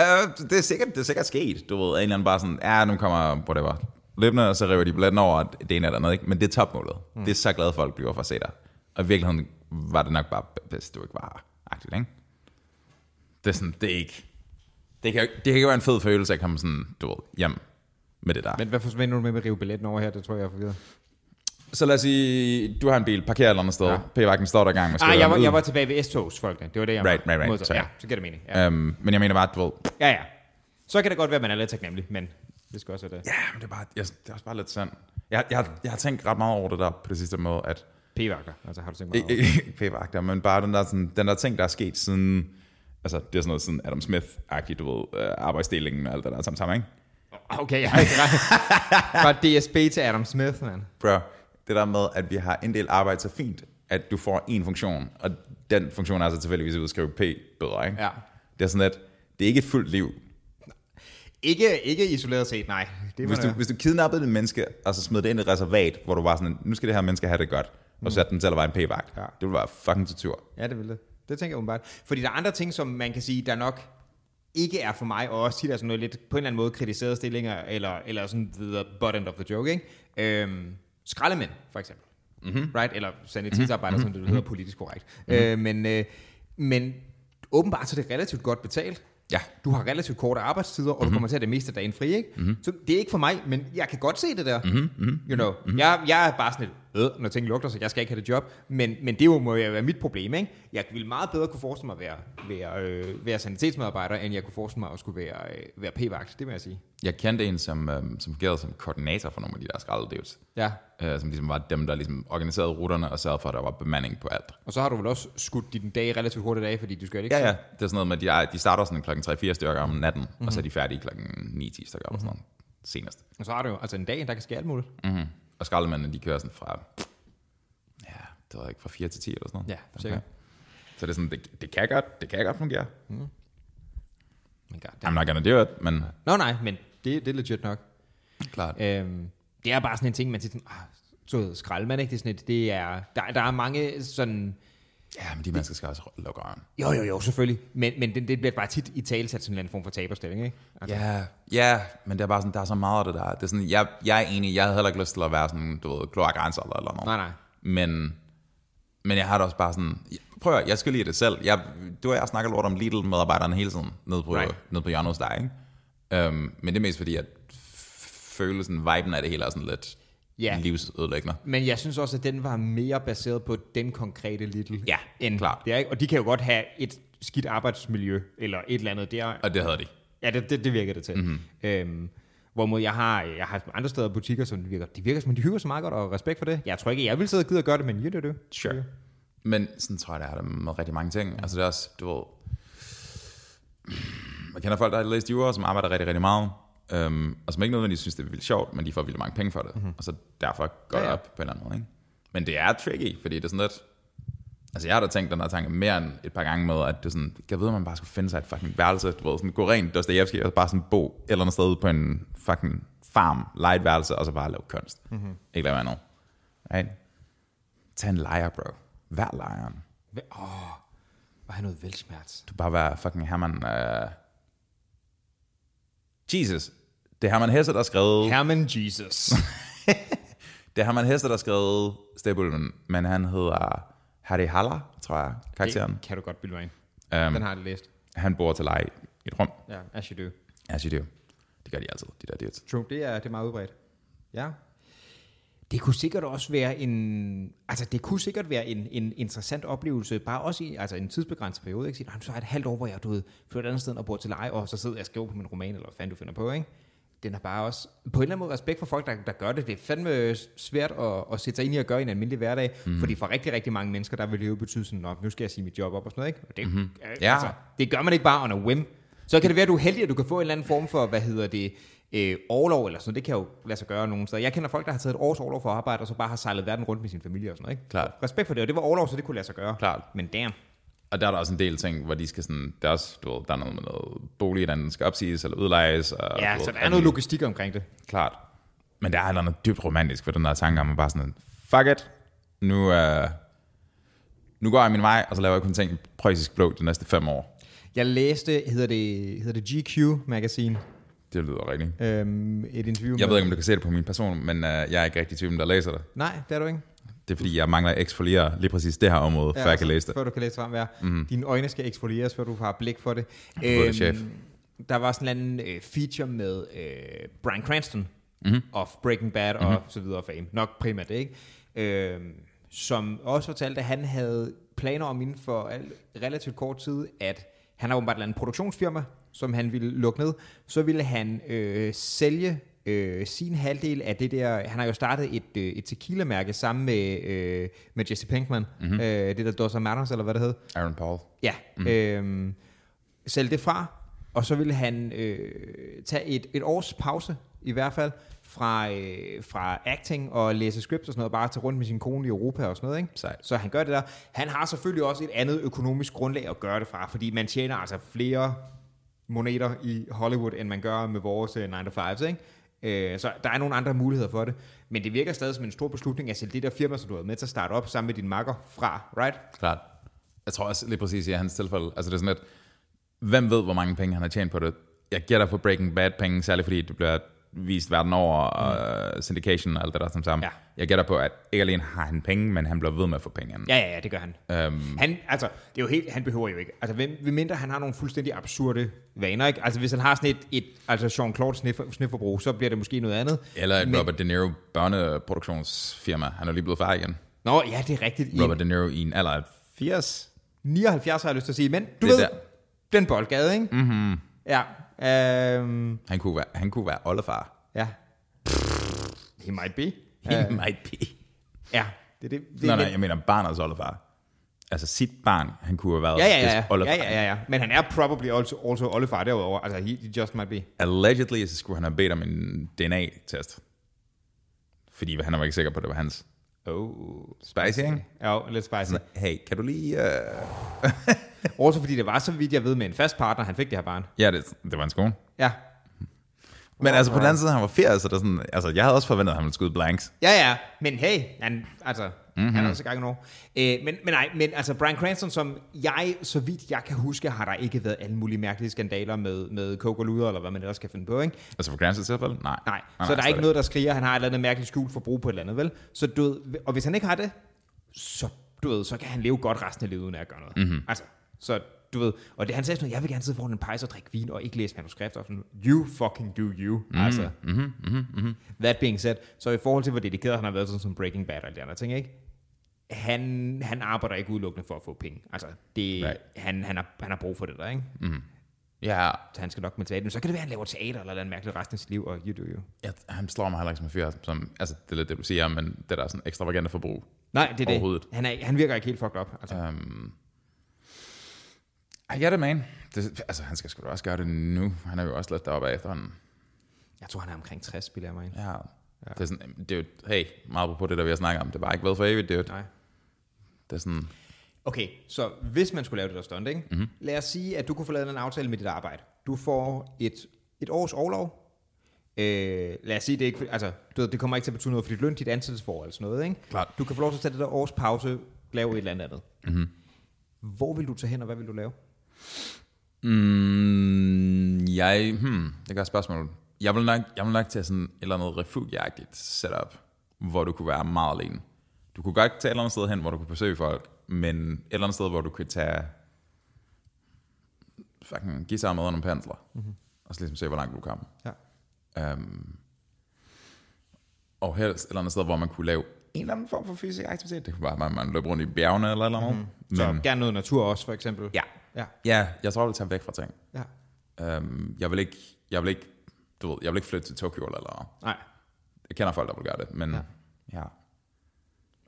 Uh, det, er sikkert, det er sikkert sket. Du ved, en eller anden bare sådan, ja, nu kommer whatever, løbende, og så river de billetten over at det ene eller andet. Ikke? Men det er topmålet. Mm. Det er så glade folk bliver for at se dig. Og i virkeligheden var det nok bare bedst, du ikke var. Agtigt, ikke? Det er sådan, det er ikke... Det kan, det kan ikke være en fed følelse at komme sådan, du ved, hjem med det der. Men hvad forsvinder du med at rive billetten over her? Det tror jeg, jeg er forvirret. Så lad os sige, du har en bil, parkeret et eller andet sted. Ja. P-vagten står der i gang med Ah, jeg var, jeg var tilbage ved S-togs, folkene. Det var det, jeg Right, var. right, right. ja. Så giver det mening. Ja. Um, men jeg mener bare, du ved, ja, ja. Så kan det godt være, at man er lidt taknemmelig, men det skal også være det. ja, men det er, bare, jeg, det er også bare lidt sandt. Jeg, jeg, jeg har tænkt ret meget over det der på det sidste måde, at P-vagter, altså har du tænkt Ikke, ikke p-vagter, men bare den der, sådan, den der ting, der er sket siden, altså det er sådan noget sådan Adam Smith-agtigt, du ved, øh, arbejdsdelingen og alt det der sammen sammen, ikke? Okay, jeg har ikke ret. Fra DSB til Adam Smith, man. Bro, det der med, at vi har inddelt arbejde så fint, at du får en funktion, og den funktion er så tilfældigvis at udskrive p-bøder, ikke? Ja. Det er sådan, at det er ikke et fuldt liv. Ikke, ikke isoleret set, nej. Det Hvis du, hvis du kidnappede et menneske, og så smed det ind i et reservat, hvor du var sådan, nu skal det her menneske have det godt, og satte den til at være en p-vagt. Ja. Det ville være fucking tortur. Ja, det vil det. Det tænker jeg umiddelbart. Fordi der er andre ting, som man kan sige, der nok ikke er for mig, og også tit er sådan noget lidt på en eller anden måde kritiserede stillinger, eller, eller sådan the butt end of the joke, ikke? Øhm, skraldemænd, for eksempel. Mm-hmm. Right? Eller sanitetsarbejder, mm-hmm. som det hedder politisk korrekt. Mm-hmm. Øh, men, øh, men åbenbart så er det relativt godt betalt. Ja. Du har relativt korte arbejdstider, og mm-hmm. du kommer til at have det meste af dagen fri, ikke? Mm-hmm. Så det er ikke for mig, men jeg kan godt se det der. Mm-hmm. You know, mm-hmm. jeg, jeg er bare sådan lidt, øh, når ting lugter, så jeg skal ikke have det job. Men, men det jo må jo være mit problem, ikke? Jeg ville meget bedre kunne forestille mig at være, være, øh, være sanitetsmedarbejder, end jeg kunne forestille mig at skulle være, øh, være p-vagt, det må jeg sige. Jeg kendte en, som, øhm, som fungerede som koordinator for nogle af de der skraldedevs. Ja, Øh, som ligesom var dem, der ligesom organiserede ruterne og sørgede for, at der var bemanding på alt. og så har du vel også skudt din dag relativt hurtigt af, fordi du skal ikke Ja, ja. Det er sådan noget med, at de, de starter sådan klokken 3-4 stykker om natten, mm-hmm. og så er de færdige klokken 9-10 stykker eller sådan noget senest. Og så har du jo altså en dag, der kan ske alt muligt. Mm-hmm. Og skraldemændene, de kører sådan fra, ja, det jeg ikke, fra 4 til 10 eller sådan noget. Ja, sikkert. Så det er sådan, det, det, kan godt, det kan godt fungere. Men god, I'm not gonna do it, men Nå nej, men det, det er legit nok. klart. Øhm, det er bare sådan en ting, man siger sådan, ah, så skraldemand, ikke? Det er sådan et, det er, der, der er mange sådan, Ja, men de mennesker skal også lukke øjen. jo jo jo, selvfølgelig, men, men det, det bliver bare tit i talsat sådan en form for taberstilling, ikke? Altså, Ja, ja, men det er bare sådan, der er så meget af det der. Det er sådan, jeg, jeg er enig, jeg havde heller ikke lyst til at være sådan, du ved, kloakrænser eller, eller noget. Nej, nej. Men, men jeg har det også bare sådan, prøv at, jeg skal lide det selv. Jeg, du og jeg snakker lort om Lidl-medarbejderne hele tiden, nede på, Right. nede på hjørnet hos dig, ikke? Um, men det er mest fordi, at følelsen, viben af det hele er sådan lidt Ja. livsødelæggende. Men jeg synes også, at den var mere baseret på den konkrete Little. Ja, end klart. Det er, ikke? Og de kan jo godt have et skidt arbejdsmiljø, eller et eller andet der. Og det havde de. Ja, det, det, det virker det til. Mhm. Mm-hmm. Øhm, hvorimod jeg har, jeg har andre steder butikker, som de virker, de virker, som de hygger så meget godt, og respekt for det. Jeg tror ikke, jeg vil sidde og gide at gøre det, men you do det. Sure. Men sådan tror jeg, det er det med rigtig mange ting. Altså det er også, du ved... Man kender folk, der har læst jura, som arbejder rigtig, rigtig meget. Um, og som ikke nødvendigvis synes, det er vildt sjovt, men de får vildt mange penge for det. Mm-hmm. Og så derfor går Ja, ja. op på en eller anden måde. Ikke? Men det er tricky, fordi det er sådan lidt... Altså jeg har da tænkt den her tanke mere end et par gange med, at det er sådan, jeg ved, at man bare skulle finde sig et fucking værelse, du ved, sådan gå rent Dostoyevsky, og bare sådan bo et eller andet sted på en fucking farm, lege et værelse, og så bare lave kunst. Mm-hmm. Ikke lave andet. Right? Tag en lejer, bro. Vær lejeren. Åh, oh, var han noget velsmerts. Du bare være fucking Herman... Uh... Jesus. Det er Herman Hesse, der har skrevet... Herman Jesus. <laughs> Det er Herman Hesse, der har skrevet Stebulven, men han hedder Harry Haller, tror jeg, karakteren. det kan du godt bilde mig ind. Um, Den har jeg læst. han bor til leje i et rum. Ja, as you do. As you do. Det gør de altid, de der dudes. True, det er, det er meget udbredt. Ja. Det kunne sikkert også være en, altså det kunne sikkert være en, en interessant oplevelse, bare også i altså en tidsbegrænset periode, ikke? Sige, "Nå, så har jeg et halvt år, hvor jeg, du ved, flytter et andet sted og bor til leje, og så sidder jeg og skriver på min roman, eller hvad fanden du finder på, ikke? Den er bare også, på en eller anden måde respekt for folk, der, der gør det. Det er fandme svært at, at sætte sig ind i at gøre i en almindelig hverdag, mm. fordi for rigtig, rigtig mange mennesker, der vil det jo betyde sådan, "Nå, nu skal jeg sige mit job op og sådan noget, ikke? Og det, mm-hmm. Ja. altså, det gør man ikke bare on a whim. Så kan det være, at du er heldig, at du kan få en eller anden form for, hvad hedder det, øh, overlov eller sådan noget. Det kan jo lade sig gøre nogen steder. Jeg kender folk, der har taget et års overlov for arbejde, og så bare har sejlet verden rundt med sin familie og sådan noget. Ikke? Klart. Respekt for det, og det var overlov, så det kunne lade sig gøre. Klart. Men damn. Og der er der også en del ting, hvor de skal sådan, der er også, du ved, der er noget med noget bolig, der skal opsiges eller udlejes. Og, Ja, ved, så der er noget logistik omkring det. Klart. Men der er noget dybt romantisk ved den der tanke om, at bare sådan, fuck it, nu, uh, nu går jeg min vej, og så laver jeg kun ting preussisk blå de næste fem år. Jeg læste, hedder det, hedder det GQ Magazine, Det lyder rigtigt. øhm, et interview Jeg med... ved ikke, om du kan se det på min person, men uh, jeg er ikke rigtig typen, der læser det. Nej, det er du ikke. Det er fordi, jeg mangler at eksfoliere lige præcis det her område, ja, før jeg kan læse det. Før du kan læse frem, ja. Mm. Dine øjne skal eksfolieres, før du har blik for det. Er det, chef. Der var sådan en øh, feature med øh, Bryan Cranston Mhm. of Breaking Bad og så videre fame. Nok primært det, ikke? Øh, som også fortalte, at han havde planer om inden for relativt kort tid, at han har åbenbart et eller andet produktionsfirma, som han ville lukke ned. Så ville han øh, sælge øh, sin halvdel af det der... Han har jo startet et, øh, et tequila-mærke sammen med, øh, med Jesse Pinkman. Mm-hmm. Øh, det der Dos Hermanos, eller hvad det hed. Aaron Paul. Ja, mm. øhm, sælge det fra, og så ville han øh, tage et, et års pause, i hvert fald, fra, øh, fra acting og læse scripts og sådan noget, bare tage rundt med sin kone i Europa og sådan noget, ikke? Sejt. Så han gør det der. Han har selvfølgelig også et andet økonomisk grundlag at gøre det fra, fordi man tjener altså flere moneter i Hollywood, end man gør med vores øh, 9 to 5's, ikke? Øh, så der er nogle andre muligheder for det. Men det virker stadig som en stor beslutning at sælge det der firma, som du har med til at starte op sammen med din makker fra, right? Klart. Jeg tror også lige præcis i hans tilfælde, altså det er sådan lidt, hvem ved, hvor mange penge han har tjent på det? Jeg gætter på Breaking Bad penge, særligt fordi det bliver vist verden over, og syndication og alt det der som sammen. Ja. Jeg gætter på, at ikke alene har han penge, men han bliver ved med at få penge. Ja, ja, ja, det gør han. Øhm, Han, altså, det er jo helt, han behøver jo ikke. Altså, hvem, hvem mindre han har nogle fuldstændig absurde vaner, ikke? Altså, hvis han har sådan et, et altså Jean-Claude sniffer, snifferbrug, så bliver det måske noget andet. eller et Men- Robert De Niro børneproduktionsfirma. Han er lige blevet far igen. Nå, ja, det er rigtigt. Robert De Niro i en alder af 80. 79 har jeg lyst til at sige, men du Det ved, der. den boldgade, ikke? Mm-hmm. Ja, øhm, Han kunne være, han kunne være oldefar. ja. He might be. He might be. Ja, det det. det Nej, nej, jeg mener barnets oldefar. Altså sit barn, han kunne have været Ja, ja, ja, oldefar. ja, ja, ja, ja. Men han er probably also, also oldefar derudover. Altså, he, he just might be. Allegedly, så skulle han have bedt om en DNA-test. Fordi han var ikke sikker på, at det var hans. Oh. Spicy, ikke? Ja, lidt spicy. Sådan, hey, kan du lige... Uh... <laughs> Også fordi det var, så vidt jeg ved, med en fast partner, han fik det her barn. Ja, det, det var en skole. Ja. Men altså på den anden side, han var 80, så der er sådan, altså jeg havde også forventet, at han ville skyde blanks. Ja, ja, men hey, han, altså, mm-hmm. han er også i gang nu. Øh, men, men nej, men altså Brian Cranston, som jeg, så vidt jeg kan huske, har der ikke været alle mulige mærkelige skandaler med, med coke og luder, eller hvad man ellers kan finde på, ikke? Altså for Cranston tilfælde? Nej. Nej, så der er ikke noget, der skriger, at han har et eller andet mærkeligt skjult forbrug på et eller andet, vel? Så du ved, og hvis han ikke har det, så, du ved, så kan han leve godt resten af livet, uden at gøre noget. Mm-hmm. Altså, så du ved, og det, han sagde sådan, noget, jeg vil gerne sidde foran en pejs og drikke vin, og ikke læse manuskripter, og sådan, you fucking do you, mm, altså. Mm-hmm, mm-hmm. That being said, så i forhold til, hvor dedikeret han har været sådan som Breaking Bad og alle de andre ting, ikke? Han, han arbejder ikke udelukkende for at få penge. Altså, det, Right. han, han, har, han har brug for det der, ikke? Ja, Så han skal nok med teater. Men så kan det være, at han laver teater eller noget mærkeligt resten af sit liv, og you do you. jeg, han slår mig heller ikke som en fyr, som, altså det er lidt det, du siger, men det der er sådan ekstravagante forbrug. Nej, det er det. Han, er, han virker ikke helt fucked up. Altså. Um, I get it, man. Det, altså, han skal sgu da også gøre det nu. Han er jo også lidt deroppe af efterhånden. Jeg tror, han er omkring 60, spiller jeg mig. Ja. ja. Det er sådan, det er jo, hey, meget på det, der vi har snakket om. Det var ikke ved for evigt, det er jo, Nej. det er sådan, Okay, så hvis man skulle lave det der stunt, ikke? Mm-hmm. lad os sige, at du kunne få lavet en aftale med dit arbejde. Du får et, et års overlov. Øh, lad os sige, det, ikke, altså, du ved, det kommer ikke til at betyde noget for dit løn, dit ansættelsesforhold eller sådan noget. Ikke? Klart. Du kan få lov til at tage det der års pause, lave et eller andet andet. Mm-hmm. Hvor vil du tage hen, og hvad vil du lave? Mm, jeg, hmm, det gør et spørgsmål. Jeg vil nok, jeg vil nok tage sådan et eller andet refugieagtigt setup, hvor du kunne være meget alene. Du kunne godt tage et eller andet sted hen, hvor du kunne besøge folk, men et eller andet sted, hvor du kunne tage fucking give sig med nogle pensler, mm-hmm. og så ligesom se, hvor langt du kom. Ja. Um, og helst et eller andet sted, hvor man kunne lave en eller anden form for fysisk aktivitet. Det kunne være, at man løb rundt i bjergene eller eller andet. Mm-hmm. Så gerne noget natur også, for eksempel. ja. Ja. ja, jeg tror, jeg vil tage væk fra ting. ja. Um, jeg vil ikke, jeg vil ikke, du ved, jeg vil ikke flytte til Tokyo eller, Nej. jeg kender folk, der vil gøre det, men Ja. ja. Et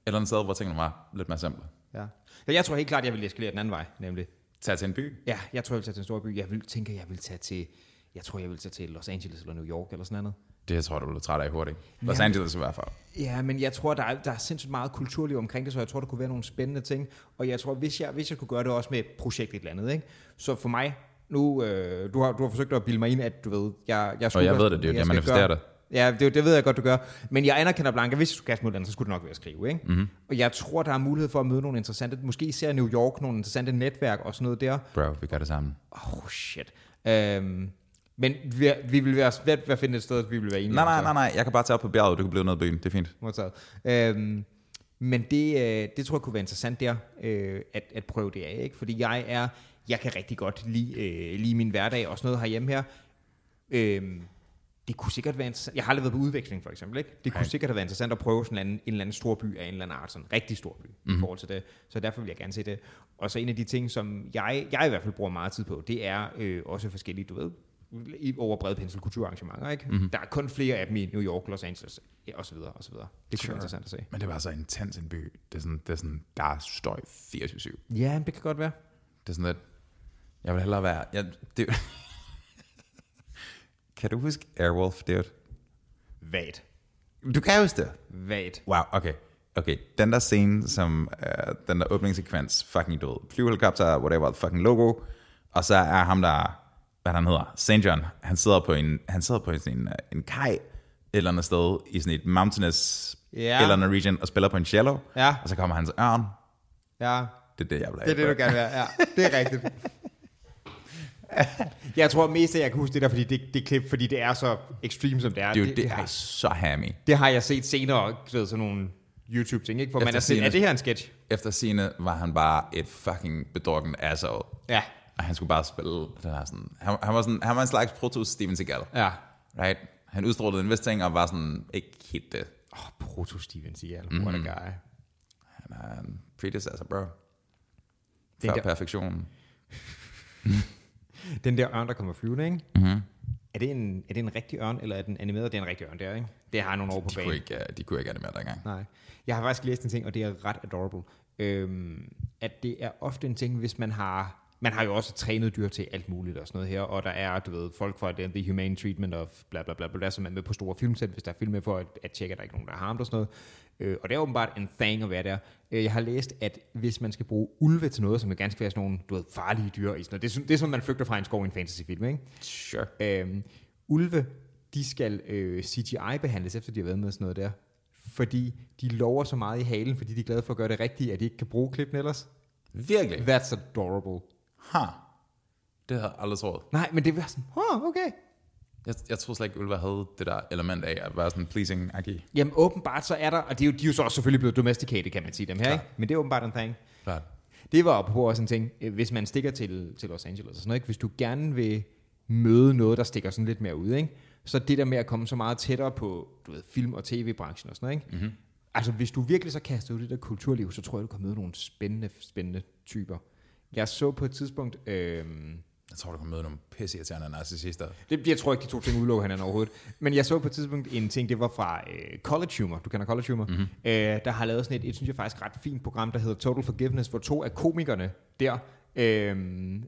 eller andet sted, hvor tingene var lidt mere simple. Ja. ja. Jeg tror helt klart, jeg vil eskalere den anden vej, nemlig. Tag til en by. Ja, jeg tror, jeg vil tage til en stor by. Jeg vil, tænker, jeg vil tage til, jeg tror, jeg vil tage til Los Angeles eller New York eller sådan noget. Det jeg tror jeg, du bliver træt af hurtigt. Los Ja. Angeles i hvert fald. Ja, men jeg tror, der er, der er sindssygt meget kulturliv omkring det, så jeg tror, der kunne være nogle spændende ting. Og jeg tror, hvis jeg, hvis jeg kunne gøre det også med et projekt et eller andet, ikke? så for mig, nu, øh, du, har, du har forsøgt at bilde mig ind, at du ved, jeg, jeg Og skulle jeg være- ved det, det er jo det, jeg manifesterer det. Ja, det, det ved jeg godt, du gør. Men jeg anerkender Blanca, hvis du skulle kaste mod den, så skulle det nok være at skrive. Ikke? Mhm. Mm-hmm. Og jeg tror, der er mulighed for at møde nogle interessante, måske især New York, nogle interessante netværk og sådan noget der. Bro, vi gør det sammen. Oh shit. Øhm, men vi, vi vil være svært ved at finde et sted, vi vil være enige Nej, nej, nej, nej. Jeg kan bare tage op på bjerget, du kan blive i byen. Det er fint. Modtaget. Øhm, men det, øh, det tror jeg kunne være interessant der, øh, at, at prøve det af, ikke? Fordi jeg er, jeg kan rigtig godt lide, øh, lide min hverdag og sådan noget herhjemme her. Øhm, det kunne sikkert være interessant. Jeg har aldrig været på udveksling, for eksempel. Ikke? Det kunne Nej. sikkert have været interessant at prøve sådan en, en eller anden stor by af en eller anden art. Sådan en rigtig stor by mm-hmm. i forhold til det. Så derfor vil jeg gerne se det. Og så en af de ting, som jeg, jeg i hvert fald bruger meget tid på, det er øh, også forskellige, du ved, i over brede pensel kulturarrangementer. Ikke? Mm-hmm. Der er kun flere af dem i New York, Los Angeles ja, og så videre, og så videre. Det kunne Sure. være interessant at se. Men det var så intens en by. Det er sådan, det er sådan der er støj 24-7. Ja, det kan godt være. Det er sådan lidt, jeg vil hellere være, jeg, det, <laughs> kan du huske Airwolf, dude? Vagt. Du kan huske det. Vagt. Wow, okay. Okay, den der scene, som uh, den der åbningssekvens, fucking ved, flyvehelikopter, whatever, fucking logo, og så er ham der, hvad han hedder, St. John, han sidder på en, han sidder på en, en, en kaj, et eller andet sted, i sådan et mountainous, Ja. eller andet region, og spiller på en cello, Ja. og så kommer hans ørn, Ja, det er det, jeg vil det er have. det, du gerne vil have. Ja, det er rigtigt. <laughs> Jeg tror mest, at jeg kan huske det der, fordi det, det klip, fordi det er så extreme, som det er. Det, det, det, det har, er så hammy. det har jeg set senere, du ved, sådan nogle YouTube-ting, ikke? Hvor man scene- er det her en sketch? Efter sine var han bare et fucking bedrukken asshole. Ja. Og han skulle bare spille den her sådan... Han, han, var, sådan, han var en slags proto Steven Seagal. Ja. Right? Han udstrålede en vis ting, og var sådan ikke helt det. Åh, oh, proto Steven Seagal. What a guy. Han er en predecessor, bro. Den Før der- perfektion. <laughs> Den der ørn, der kommer flyvende, ikke? Mm-hmm. Er det, en, er det en rigtig ørn, eller er den animeret? Det er en rigtig ørn der, ikke? Det har nogle år på De kunne banen. ikke, uh, de kunne ikke animere dengang. Nej. Jeg har faktisk læst en ting, og det er ret adorable. Øhm, at det er ofte en ting, hvis man har... Man har jo også trænet dyr til alt muligt og sådan noget her, og der er, du ved, folk fra The, the Humane Treatment of bla bla bla, bla, som er med på store filmsæt, hvis der er film med for at, at tjekke, at der ikke er nogen, der er harmt og sådan noget. Øh, og det er åbenbart en thing at være der. Øh, jeg har læst, at hvis man skal bruge ulve til noget, som er ganske være sådan nogle, du ved, farlige dyr, i sådan noget, det, er, sådan- det er sådan, man flygter fra en skov i en fantasyfilm, ikke? Sure. Øhm, ulve, de skal øh, CGI-behandles, efter de har været med og sådan noget der. Fordi de lover så meget i halen, fordi de er glade for at gøre det rigtige, at de ikke kan bruge klippen ellers. Virkelig? That's adorable. Ha. Det havde jeg aldrig troet. Nej, men det var sådan, oh, okay. Jeg, jeg tror slet ikke, Ulva havde det der element af at være sådan pleasing -agtig. Jamen åbenbart så er der, og de er jo, de er jo så også selvfølgelig blevet domesticated, kan man sige dem her, Klar. ikke? Men det er åbenbart en thing. Klart. Det var på også en ting, øh, hvis man stikker til, til Los Angeles og sådan noget, ikke? hvis du gerne vil møde noget, der stikker sådan lidt mere ud, ikke? så det der med at komme så meget tættere på du ved, film- og tv-branchen og sådan noget, ikke? Mm-hmm. Altså, hvis du virkelig så kaster ud i det der kulturliv, så tror jeg, du kan møde nogle spændende, spændende typer. Jeg så på et tidspunkt, øhm, Jeg tror, du kan møde nogle pisseirriterende narcissister. det, jeg tror ikke, de to ting udelukker hinanden overhovedet, men jeg så på et tidspunkt en ting, det var fra øh, College Humor, du kender College Humor, mm-hmm. øh, der har lavet sådan et, et, synes jeg faktisk ret fint program, der hedder Total Forgiveness, hvor to af komikerne der, øh,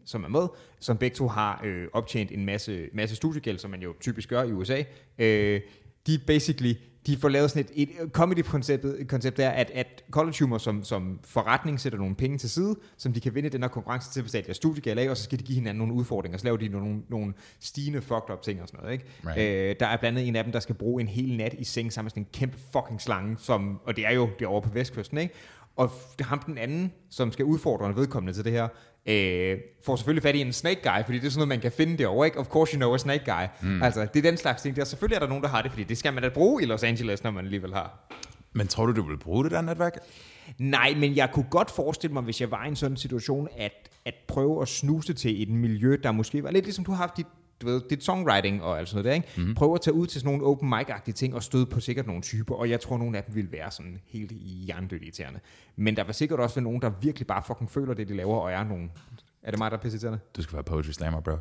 som er med, som begge to har øh, optjent en masse, masse studiegæld, som man jo typisk gør i USA, øh, de basically, de får lavet sådan et, et comedy-koncept koncept der, at, at College Humor som, som forretning sætter nogle penge til side, som de kan vinde den her konkurrence til at betale deres studiegæld af, og så skal de give hinanden nogle udfordringer, så laver de nogle, nogle stigende fucked up ting og sådan noget. Ikke? Right. Øh, der er blandt andet en af dem, der skal bruge en hel nat i seng sammen med sådan en kæmpe fucking slange, som, og det er jo derovre på vestkysten, ikke? Og ham den anden, som skal udfordre en vedkommende til det her, øh, får selvfølgelig fat i en snake guy, fordi det er sådan noget, man kan finde derovre, ikke? Of course you know a snake guy. Mm. Altså, det er den slags ting der. Selvfølgelig er der nogen, der har det, fordi det skal man da bruge i Los Angeles, når man alligevel har. Men tror du, du vil bruge det der netværk? Nej, men jeg kunne godt forestille mig, hvis jeg var i en sådan situation, at, at prøve at snuse til et miljø, der måske var lidt ligesom du har haft dit, du ved, dit songwriting og alt sådan noget der, ikke? Mm-hmm. Prøve at tage ud til sådan nogle open mic-agtige ting og støde på sikkert nogle typer, og jeg tror, nogle af dem ville være sådan helt hjernedødt irriterende. Men der var sikkert også være nogen, der virkelig bare fucking føler det, de laver, og er nogen... Er det mig, der er pisseirriterende? Du skal være poetry slammer, bro.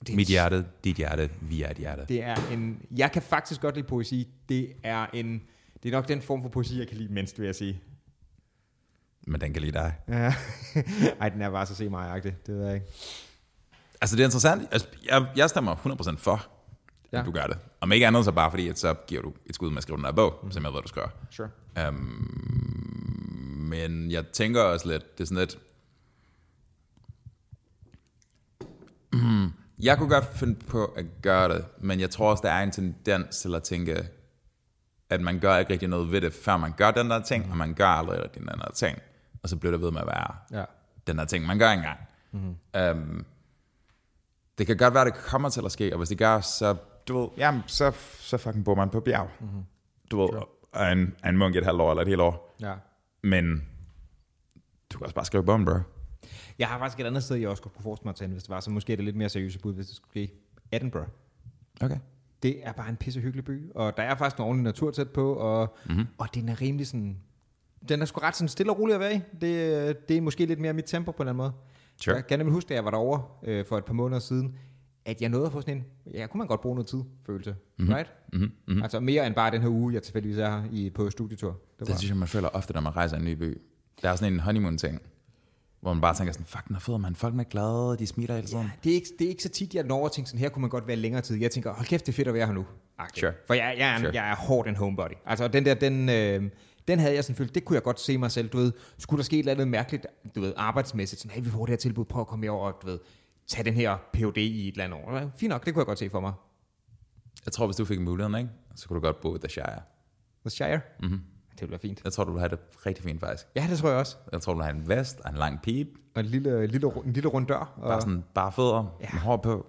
Det er Mit hjerte, dit hjerte, vi er et hjerte. Det er en... Jeg kan faktisk godt lide poesi. Det er en... Det er nok den form for poesi, jeg kan lide mindst, vil jeg sige. Men den kan lide dig. Ja. <laughs> Ej, den er bare så se mig Det ved jeg ikke. Altså, det er interessant. Altså, jeg, jeg stemmer 100% for, ja. At du gør det. Om ikke andet, så bare fordi, at så giver du et skud med at skrive den der bog, mm. som jeg ved, du skal gøre. Sure. Um, men jeg tænker også lidt, det er sådan lidt... Mm, <clears throat> jeg kunne godt finde på at gøre det, men jeg tror også, der er en tendens til at tænke, at man gør ikke rigtig noget ved det, før man gør den der ting, mm. og man gør aldrig den der ting. Og så bliver det ved med at være Ja. den der ting, man gør engang. Mm-hmm. Um, det kan godt være, det kommer til at ske, og hvis det gør, så, du ved, jamen, så, så fucking bor man på bjerg. Mm-hmm. Du ved, og en, en munk et halvt år eller et helt år. Ja. Men du kan også bare skrive bomben, bro. Jeg har faktisk et andet sted, jeg også godt kunne forestille mig at tage, hvis det var, så måske er det lidt mere seriøst bud, hvis det skulle ske. Edinburgh. Okay. Det er bare en pisse hyggelig by, og der er faktisk en ordentlig natur tæt på, og, mm-hmm. og den er rimelig sådan... Den er sgu ret sådan stille og rolig at være i. Det, det er måske lidt mere mit tempo på en eller anden måde. Sure. Jeg kan nemlig huske, da jeg var derovre øh, for et par måneder siden, at jeg nåede at få sådan en, ja, kunne man godt bruge noget tid, følelse. Mm-hmm. Right? Mm-hmm. Mm-hmm. Altså mere end bare den her uge, jeg tilfældigvis er her i, på studietur. Det Det synes jeg, man føler ofte, når man rejser i en ny by. Der er sådan en honeymoon-ting, hvor man bare tænker sådan, fuck, den er fed, man. Folk er glade, de smiler hele tiden. Ja, det, er ikke, det er ikke så tit, jeg når at tænke sådan, her kunne man godt være længere tid. Jeg tænker, hold kæft, det er fedt at være her nu. Agtigt. Sure. For jeg, jeg, er, Sure. jeg er hårdt en homebody. Altså den der, den, øh, den havde jeg sådan følt, det kunne jeg godt se mig selv, du ved, skulle der ske et eller andet mærkeligt, du ved, arbejdsmæssigt, sådan, hey, vi får det her tilbud, prøv at komme over og, du ved, tage den her PhD i et eller andet år. Fint nok, det kunne jeg godt se for mig. Jeg tror, hvis du fik muligheden, ikke? så kunne du godt bo i The Shire. The Shire? Mm-hmm. Det ville være fint. Jeg tror, du vil have det rigtig fint, faktisk. Ja, det tror jeg også. Jeg tror, du have en vest og en lang pip. Og en lille, lille, en lille rund dør. Og Bare sådan bare fødder, ja. hår på.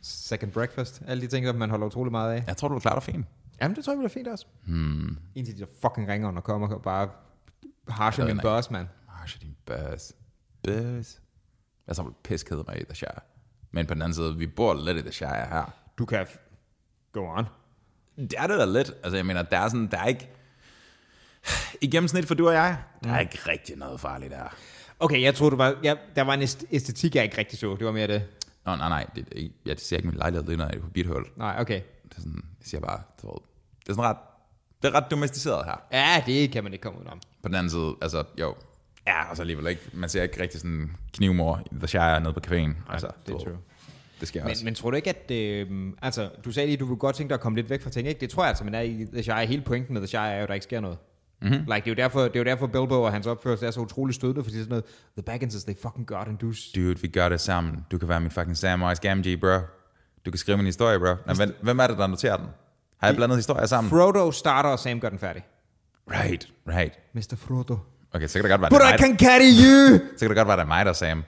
second breakfast. Alle de ting, som man holder utrolig meget af. Jeg tror, du vil klare dig fint. Jamen, det tror jeg bliver fint også. Hmm. Indtil de der fucking ringer, og kommer og bare harsher min boss, mand. Marsh, din buzz. Buzz. Jeg så piskede mig i The Shire. Men på den anden side, vi bor lidt i The Shire her. Du kan... Go on. Det er det da lidt. Altså, jeg mener, der er sådan, der er ikke... I gennemsnit for du og jeg, der er ikke rigtig noget farligt der. Okay, jeg tror du var... Ja, der var en æst- æstetik, jeg ikke rigtig så. Det var mere det. Nå, nej, nej, det, det, jeg ser ikke min lejlighed, det er noget, et bithul. Nej, okay. Det er sådan, jeg siger bare, det er sådan ret, det er ret domesticeret her. Ja, det kan man ikke komme ud om. På den anden side, altså, jo, ja, altså alligevel ikke, man ser ikke rigtig sådan knivmor i The Shire nede på caféen. Altså, det er true. Det sker Men, også. men tror du ikke, at... Øh, altså, du sagde lige, at du ville godt tænke dig at komme lidt væk fra ting, ikke? Det tror jeg altså, men er i The Shire. Hele pointen med The Shire er jo, at der ikke sker noget. Mhm. Mm-hmm. Like, det, er jo derfor, det er jo derfor, Bilbo og hans opførsel er så utrolig stødende, fordi det er sådan noget, The Bagginses, they fucking got and do... Dude, vi gør det sammen. Du kan være min fucking Samwise Gamgee, bro. Du kan skrive min historie, bro. Nå, hvem, hvem er det, der noterer den? Har jeg blandet historier sammen? Frodo starter, og Sam gør den færdig. Right, right. Mr. Frodo. Okay, så kan det godt være, But det er I mig, can carry you! <laughs> så kan det godt være, det er mig, der er Sam.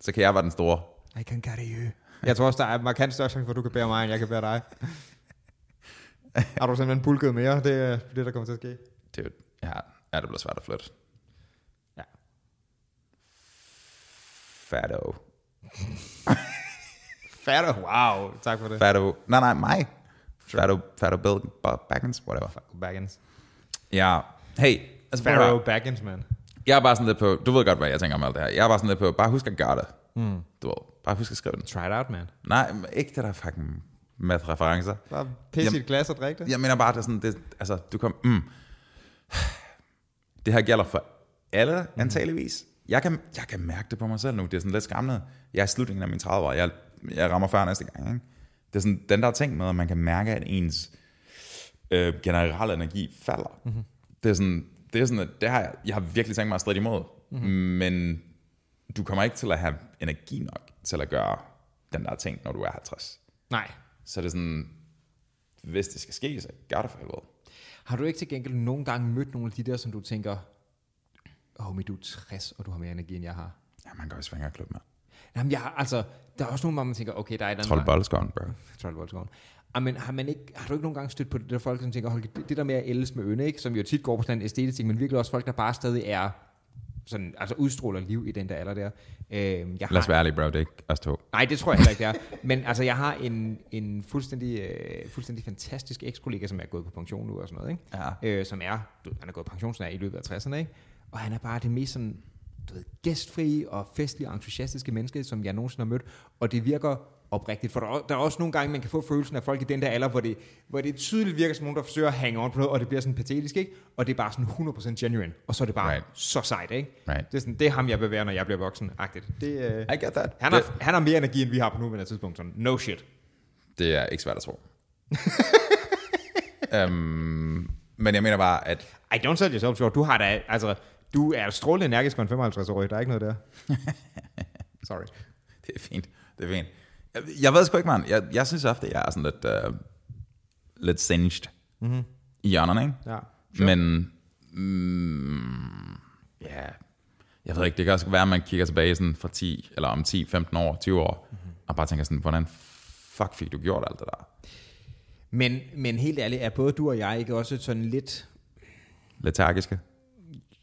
Så kan jeg være den store. I can carry you. Jeg tror også, der er markant større chance for, at du kan bære mig, end jeg kan bære dig. <laughs> Har du simpelthen bulket mere? Det er det, der kommer til at ske. Dude, ja, ja, det bliver svært at flytte. Ja. Fatto. <laughs> Fatter, wow. Tak for det. Fatto. Nej, nej, mig. Fatto, Fatto Bill Baggins, whatever. Baggins. Ja, hey. Altså, høre. Baggins, man. Jeg er bare sådan lidt på, du ved godt, hvad jeg tænker om alt det her. Jeg er bare sådan lidt på, bare husk at gøre det. Mm. Du ved, bare husk at skrive den. Try it out, man. Nej, ikke det der fucking math-referencer. Bare pisse i et glas og drikke det. Jeg mener bare, det er sådan, det, altså, du kom, mm. Det her gælder for alle, antageligvis. Jeg kan, jeg kan mærke det på mig selv nu. Det er sådan lidt skræmmende. Jeg er i slutningen af min 30 år. Jeg, jeg rammer før næste gang. Ikke? Det er sådan, den der ting med, at man kan mærke, at ens øh, generelle energi falder. Mm-hmm. Det er sådan, det er sådan, at det har jeg, jeg har virkelig tænkt mig at stride imod. Mm-hmm. Men du kommer ikke til at have energi nok til at gøre den der ting, når du er 50. Nej. Så det er sådan, hvis det skal ske, så gør det for helvede. Har du ikke til gengæld nogle gange mødt nogle af de der, som du tænker, homie, du er 60, og du har mere energi, end jeg har? Ja, man går i svingerklub med. Jamen, jeg altså, der er også nogle, hvor man tænker, okay, der er et andet... Troldboldskoven, bro. Troldvoldskoven. Jamen, har, man ikke, har du ikke nogle gange stødt på det der folk, som tænker, hold, det, det der med at ældes med øne, ikke? som jo tit går på sådan en æstetisk ting, men virkelig også folk, der bare stadig er sådan, altså udstråler liv i den der alder der. Øh, jeg Lad os har, være ærlige, bro. Det er ikke os to. nej, det tror jeg heller ikke, det er. Men altså, jeg har en, en fuldstændig, øh, fuldstændig fantastisk ekskollega, som er gået på pension nu og sådan noget, ikke? Ja. øh, som er, du, han er gået pension sådan er i løbet af 60'erne, ikke? og han er bare det mest sådan, du ved, gæstfri og festlige og entusiastiske menneske, som jeg nogensinde har mødt, og det virker oprigtigt, for der, er- der er også nogle gange, man kan få følelsen af folk i den der alder, hvor det, hvor det tydeligt virker som nogen, der forsøger at hænge on på noget, og det bliver sådan patetisk, ikke? Og det er bare sådan 100% genuine, og så er det bare Right. så sejt, ikke? Right. Det er, sådan, det er ham, jeg vil være, når jeg bliver voksen, agtigt. Det, øh, I get that. han, det, har, han har mere energi, end vi har på nuværende tidspunkt, sådan, no shit. det er ikke svært at tro. um, <laughs> men jeg mener bare, at I don't sell yourself short. Du har da, altså, du er strålende energisk for en 55-årig. Der er ikke noget der. <laughs> Sorry. det er fint. Det er fint. Jeg, jeg ved sgu ikke, man. Jeg, jeg synes ofte, jeg er sådan lidt, uh, lidt singed mm-hmm. i hjørnerne, ikke? Ja. Men, mm, ja, jeg ved ikke, det kan også være, at man kigger tilbage sådan fra 10, eller om 10, 15 år, 20 år, mm-hmm. og bare tænker sådan, hvordan fuck fik du gjort alt det der? Men, men helt ærligt, er både du og jeg ikke også sådan lidt... Letargiske,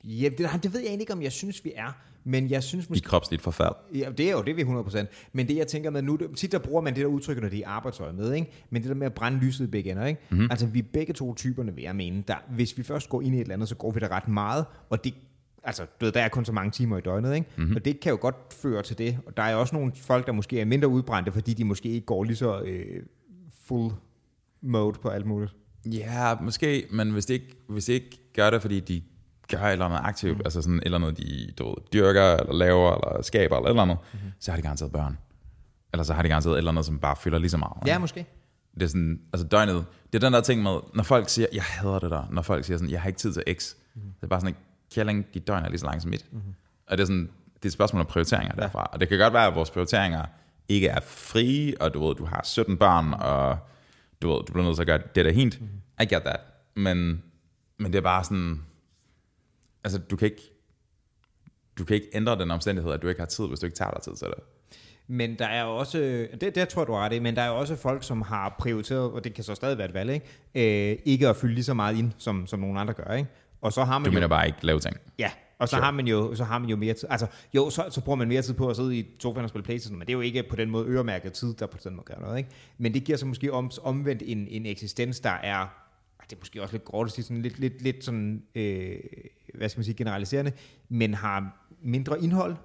Ja, det, det ved jeg egentlig ikke, om jeg synes, vi er. Men jeg synes i måske... kropsligt forfald. Ja, det er jo det, er vi 100%. Men det, jeg tænker med nu, det- tit der bruger man det der udtryk, når det er arbejdstøj med, ikke? Men det der med at brænde lyset i begge ender, ikke? Mm-hmm. Altså, vi er begge to typerne, vil jeg mene. Der, hvis vi først går ind i et eller andet, så går vi der ret meget, og det Altså, du ved, der er kun så mange timer i døgnet, ikke? Mm-hmm. Og det kan jo godt føre til det. Og der er også nogle folk, der måske er mindre udbrændte, fordi de måske ikke går lige så øh, full mode på alt muligt. Ja, måske, men hvis de ikke, hvis de ikke gør det, fordi de gør et eller andet aktivt, mm. altså sådan et eller andet, de du ved, dyrker, eller laver, eller skaber, eller et eller andet, mm-hmm. så har de garanteret børn. Eller så har de garanteret et eller andet, som bare fylder lige så meget. Ja, måske. Det er sådan, altså døgnet, det er den der ting med, når folk siger, jeg hader det der, når folk siger sådan, jeg har ikke tid til X, mm. det er bare sådan, kælling, dit døgn er lige så langt som mit. Mm. Og det er sådan, det er et spørgsmål om prioriteringer derfra. Og det kan godt være, at vores prioriteringer ikke er frie, og du ved, du har 17 børn, og du ved, du bliver nødt til at gøre det der hent. Mm. I get that. Men Men det er bare sådan, altså du kan ikke, du kan ikke ændre den omstændighed, at du ikke har tid, hvis du ikke tager dig tid til det. Men der er også, det, det tror jeg, du har ret i, men der er også folk, som har prioriteret, og det kan så stadig være et valg, ikke, øh, ikke at fylde lige så meget ind, som, som nogen andre gør. Ikke? Og så har man Du jo, mener bare ikke lave ting. Ja, og så Sure. har man jo så har man jo mere tid. Altså, jo, så, så bruger man mere tid på at sidde i sofaen og spille Playstation, men det er jo ikke på den måde øremærket tid, der på den måde gør noget. Ikke? Men det giver så måske om, omvendt en, en eksistens, der er, det er måske også lidt gråt at sige, sådan lidt, lidt, lidt sådan, øh, hvad skal man sige, generaliserende, men har mindre indhold.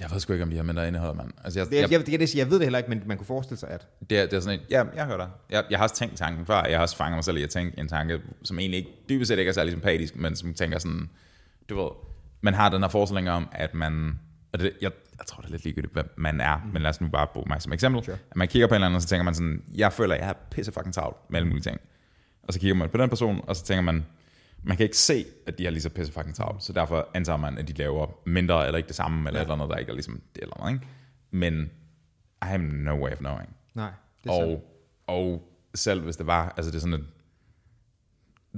Jeg ved sgu ikke, om de har mindre indhold, mand. Altså, jeg, Det, jeg, jeg, det sige, jeg ved det heller ikke, men man kunne forestille sig, at... Det er, det er sådan et, ja, jeg hører dig. Jeg, jeg har også tænkt tanken før. Jeg har også fanget mig selv i at tænke en tanke, som egentlig ikke, dybest set ikke er særlig sympatisk, men som tænker sådan, du ved, man har den her forestilling om, at man, og det, jeg, jeg tror det er lidt ligegyldigt, hvad man er, mm. men lad os nu bare bruge mig som eksempel. Sure. At man kigger på en eller anden, og så tænker man sådan, jeg føler, jeg er pisse fucking travlt med alle mulige ting. Og så kigger man på den person, og så tænker man, man kan ikke se, at de har lige så pisse fucking travlt, så derfor antager man, at de laver mindre, eller ikke det samme, eller ja. eller andet, der ikke er ligesom det eller andet, ikke? Men I have no way of knowing. Nej, det er sandt. Og, og selv hvis det var, altså det er sådan et,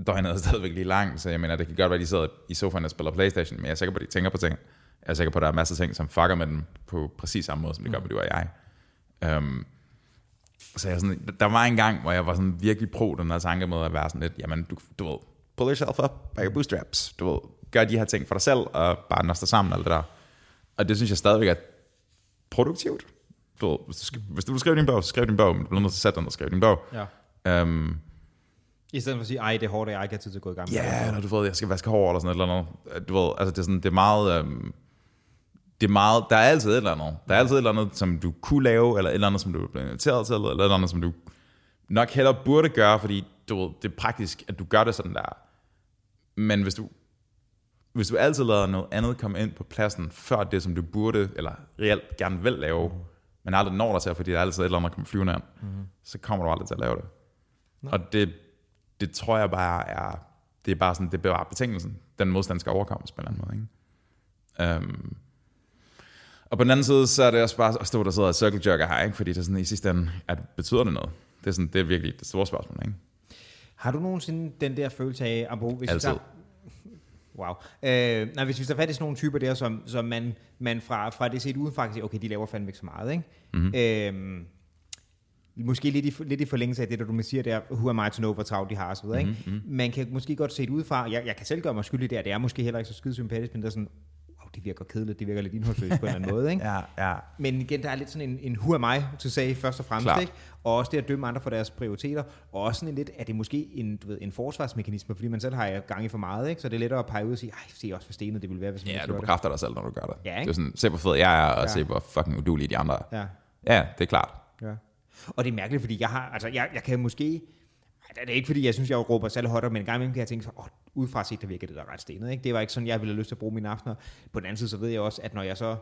døgnet er stadigvæk lige langt, så jeg mener, det kan godt være, at de sidder i sofaen og spiller Playstation, men jeg er sikker på, at de tænker på ting. Jeg er sikker på, at der er masser af ting, som fucker med dem på præcis samme måde, som det gør med du og jeg. Um, så jeg sådan, der var en gang, hvor jeg var sådan virkelig pro den her tanke med at være sådan lidt, jamen du, du ved, pull yourself up by your bootstraps, du ved, gør de her ting for dig selv, og bare nøster sammen alt det der. Og det synes jeg stadigvæk er produktivt. Du ved, hvis, du skal, hvis du vil skrive din bog, så skriv din bog, men du bliver nødt til at sætte ned og skrive din bog. Ja. Um, I stedet for at sige, ej, det er hårdt, og jeg ikke har tid til at gå i gang med Ja, det. eller du ved, jeg skal vaske hår eller sådan et eller andet. Du ved, altså det er sådan, det er meget, øhm, det er meget, der er altid et eller andet. Der er altid et eller andet, som du kunne lave, eller et eller andet, som du er blevet inviteret til, eller et eller andet, som du nok hellere burde gøre, fordi du ved, det er praktisk, at du gør det sådan der. Men hvis du, hvis du altid lader noget andet komme ind på pladsen, før det, som du burde, eller reelt gerne vil lave, mm. men aldrig når dig til, fordi der er altid et eller andet, der kommer flyvende ind, mm. så kommer du aldrig til at lave det. No. Og det, det tror jeg bare er, det er bare sådan, det er bare betingelsen. Den modstand skal overkommes på en eller anden måde. Ikke? Um, og på den anden side, så er det også bare at stå, der sidder og circle jerker her, ikke? fordi det er sådan, i sidste ende, at betyder det noget? Det er, sådan, det er virkelig det store spørgsmål. Ikke? Har du nogensinde den der følelse af, at hvis vi Altid. tager, Wow. Øh, nej, hvis vi tager fat i sådan nogle typer der, som, som man, man fra, fra det set udenfra kan sige, okay, de laver fandme ikke så meget, ikke? Mm-hmm. Øh, måske lidt i, lidt i forlængelse af det, der du siger der, who am I to know, hvor travlt de har, så videre, ikke? Mm-hmm. Man kan måske godt se det udefra, jeg, jeg kan selv gøre mig skyldig der, det er måske heller ikke så skide sympatisk, men det er sådan, det virker kedeligt, det virker lidt indholdsløst på en eller anden måde, ikke? <laughs> Ja, ja. Men igen, der er lidt sådan en, en who am I to say først og fremmest, ikke? Og også det at dømme andre for deres prioriteter. Og også sådan en lidt, er det måske en, du ved, en forsvarsmekanisme, fordi man selv har gang i for meget, ikke? Så det er lettere at pege ud og sige, ej, se også for stenet det ville være, hvis man Ja, du gjorde det. bekræfter dig selv, når du gør det. Ja, det ikke? er sådan, se hvor fed jeg er, og Ja. se hvor fucking udulige de andre er. Ja, Ja, det er klart. ja. Og det er mærkeligt, fordi jeg har, altså jeg, jeg kan måske, det er ikke fordi, jeg synes, jeg råber særlig højt men en gang imellem kan jeg tænke, så, åh, udefra set, der virker det der ret stenet, ikke? Det var ikke sådan, jeg ville have lyst til at bruge mine aftener. På den anden side, så ved jeg også, at når jeg så,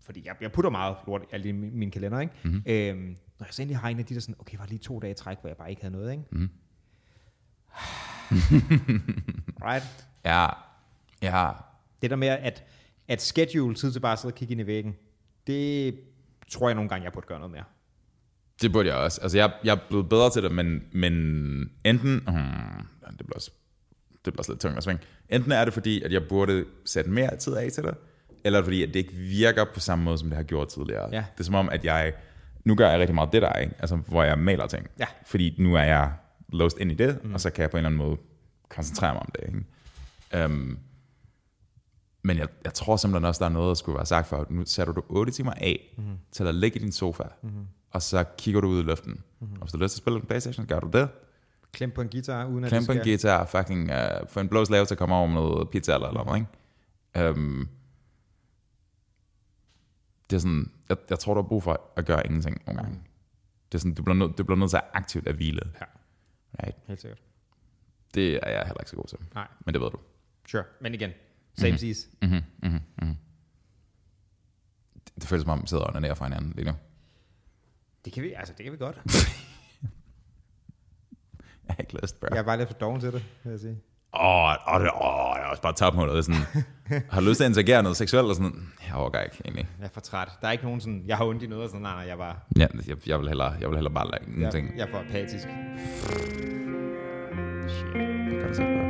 fordi jeg, jeg putter meget lort alt i min, min kalender, ikke? Mm-hmm. Øhm, når jeg så endelig har en af de der sådan, okay, var lige to dage i træk, hvor jeg bare ikke havde noget, ikke? Mhm. <sighs> right? Ja, ja. Det der med, at, at schedule tid til bare at sidde og kigge ind i væggen, det tror jeg nogle gange, jeg burde gøre noget mere. Det burde jeg også. Altså, jeg, jeg er blevet bedre til det, men, men enten... Hmm, det bliver også, det bliver også lidt tungt at svinge. Enten er det fordi, at jeg burde sætte mere tid af til det, eller er fordi, at det ikke virker på samme måde, som det har gjort tidligere. Ja. Det er som om, at jeg... Nu gør jeg rigtig meget det der, ikke? Altså, hvor jeg maler ting. Ja. Fordi nu er jeg låst ind i det, mm. og så kan jeg på en eller anden måde koncentrere mig om det. Ikke? Um, men jeg, jeg tror simpelthen også, der er noget, der skulle være sagt for, nu sætter du 8 timer af mm. til at ligge i din sofa, mm. Og så kigger du ud i luften. Mm. Og hvis du har lyst til at spille en Playstation, gør du det. Klem på en guitar, uden at Klem på en guitar, fucking uh, få en blå slave til at komme over med noget pizza eller eller noget, ikke? Um, det er sådan, jeg, jeg tror, du har brug for at gøre ingenting nogle gange. Det er sådan, du bliver nødt, du bliver nødt til at aktivt at hvile. Ja. Right? Helt sikkert. Det er jeg heller ikke så god til. Nej, Men det ved du. sure. Men igen, same mm-hmm. seas. Mm-hmm, mm-hmm, mm-hmm. Det, det føles som om, vi sidder og onanerer for hinanden lige nu. Det kan vi, altså det kan vi godt. <laughs> jeg har ikke lyst, bro. Jeg er bare lidt for doven til det, vil jeg sige. Åh, oh, oh, oh, jeg er også bare tabt mig noget. Sådan, har du lyst til at interagere noget seksuelt? Og sådan, jeg overgår ikke, egentlig. Jeg er for træt. Der er ikke nogen sådan, jeg har ondt i noget, og sådan, nej, nej, jeg bare... Ja, jeg, jeg, vil hellere, jeg vil hellere bare lade like, ting. Jeg, er for apatisk. Shit, det kan du sige, godt.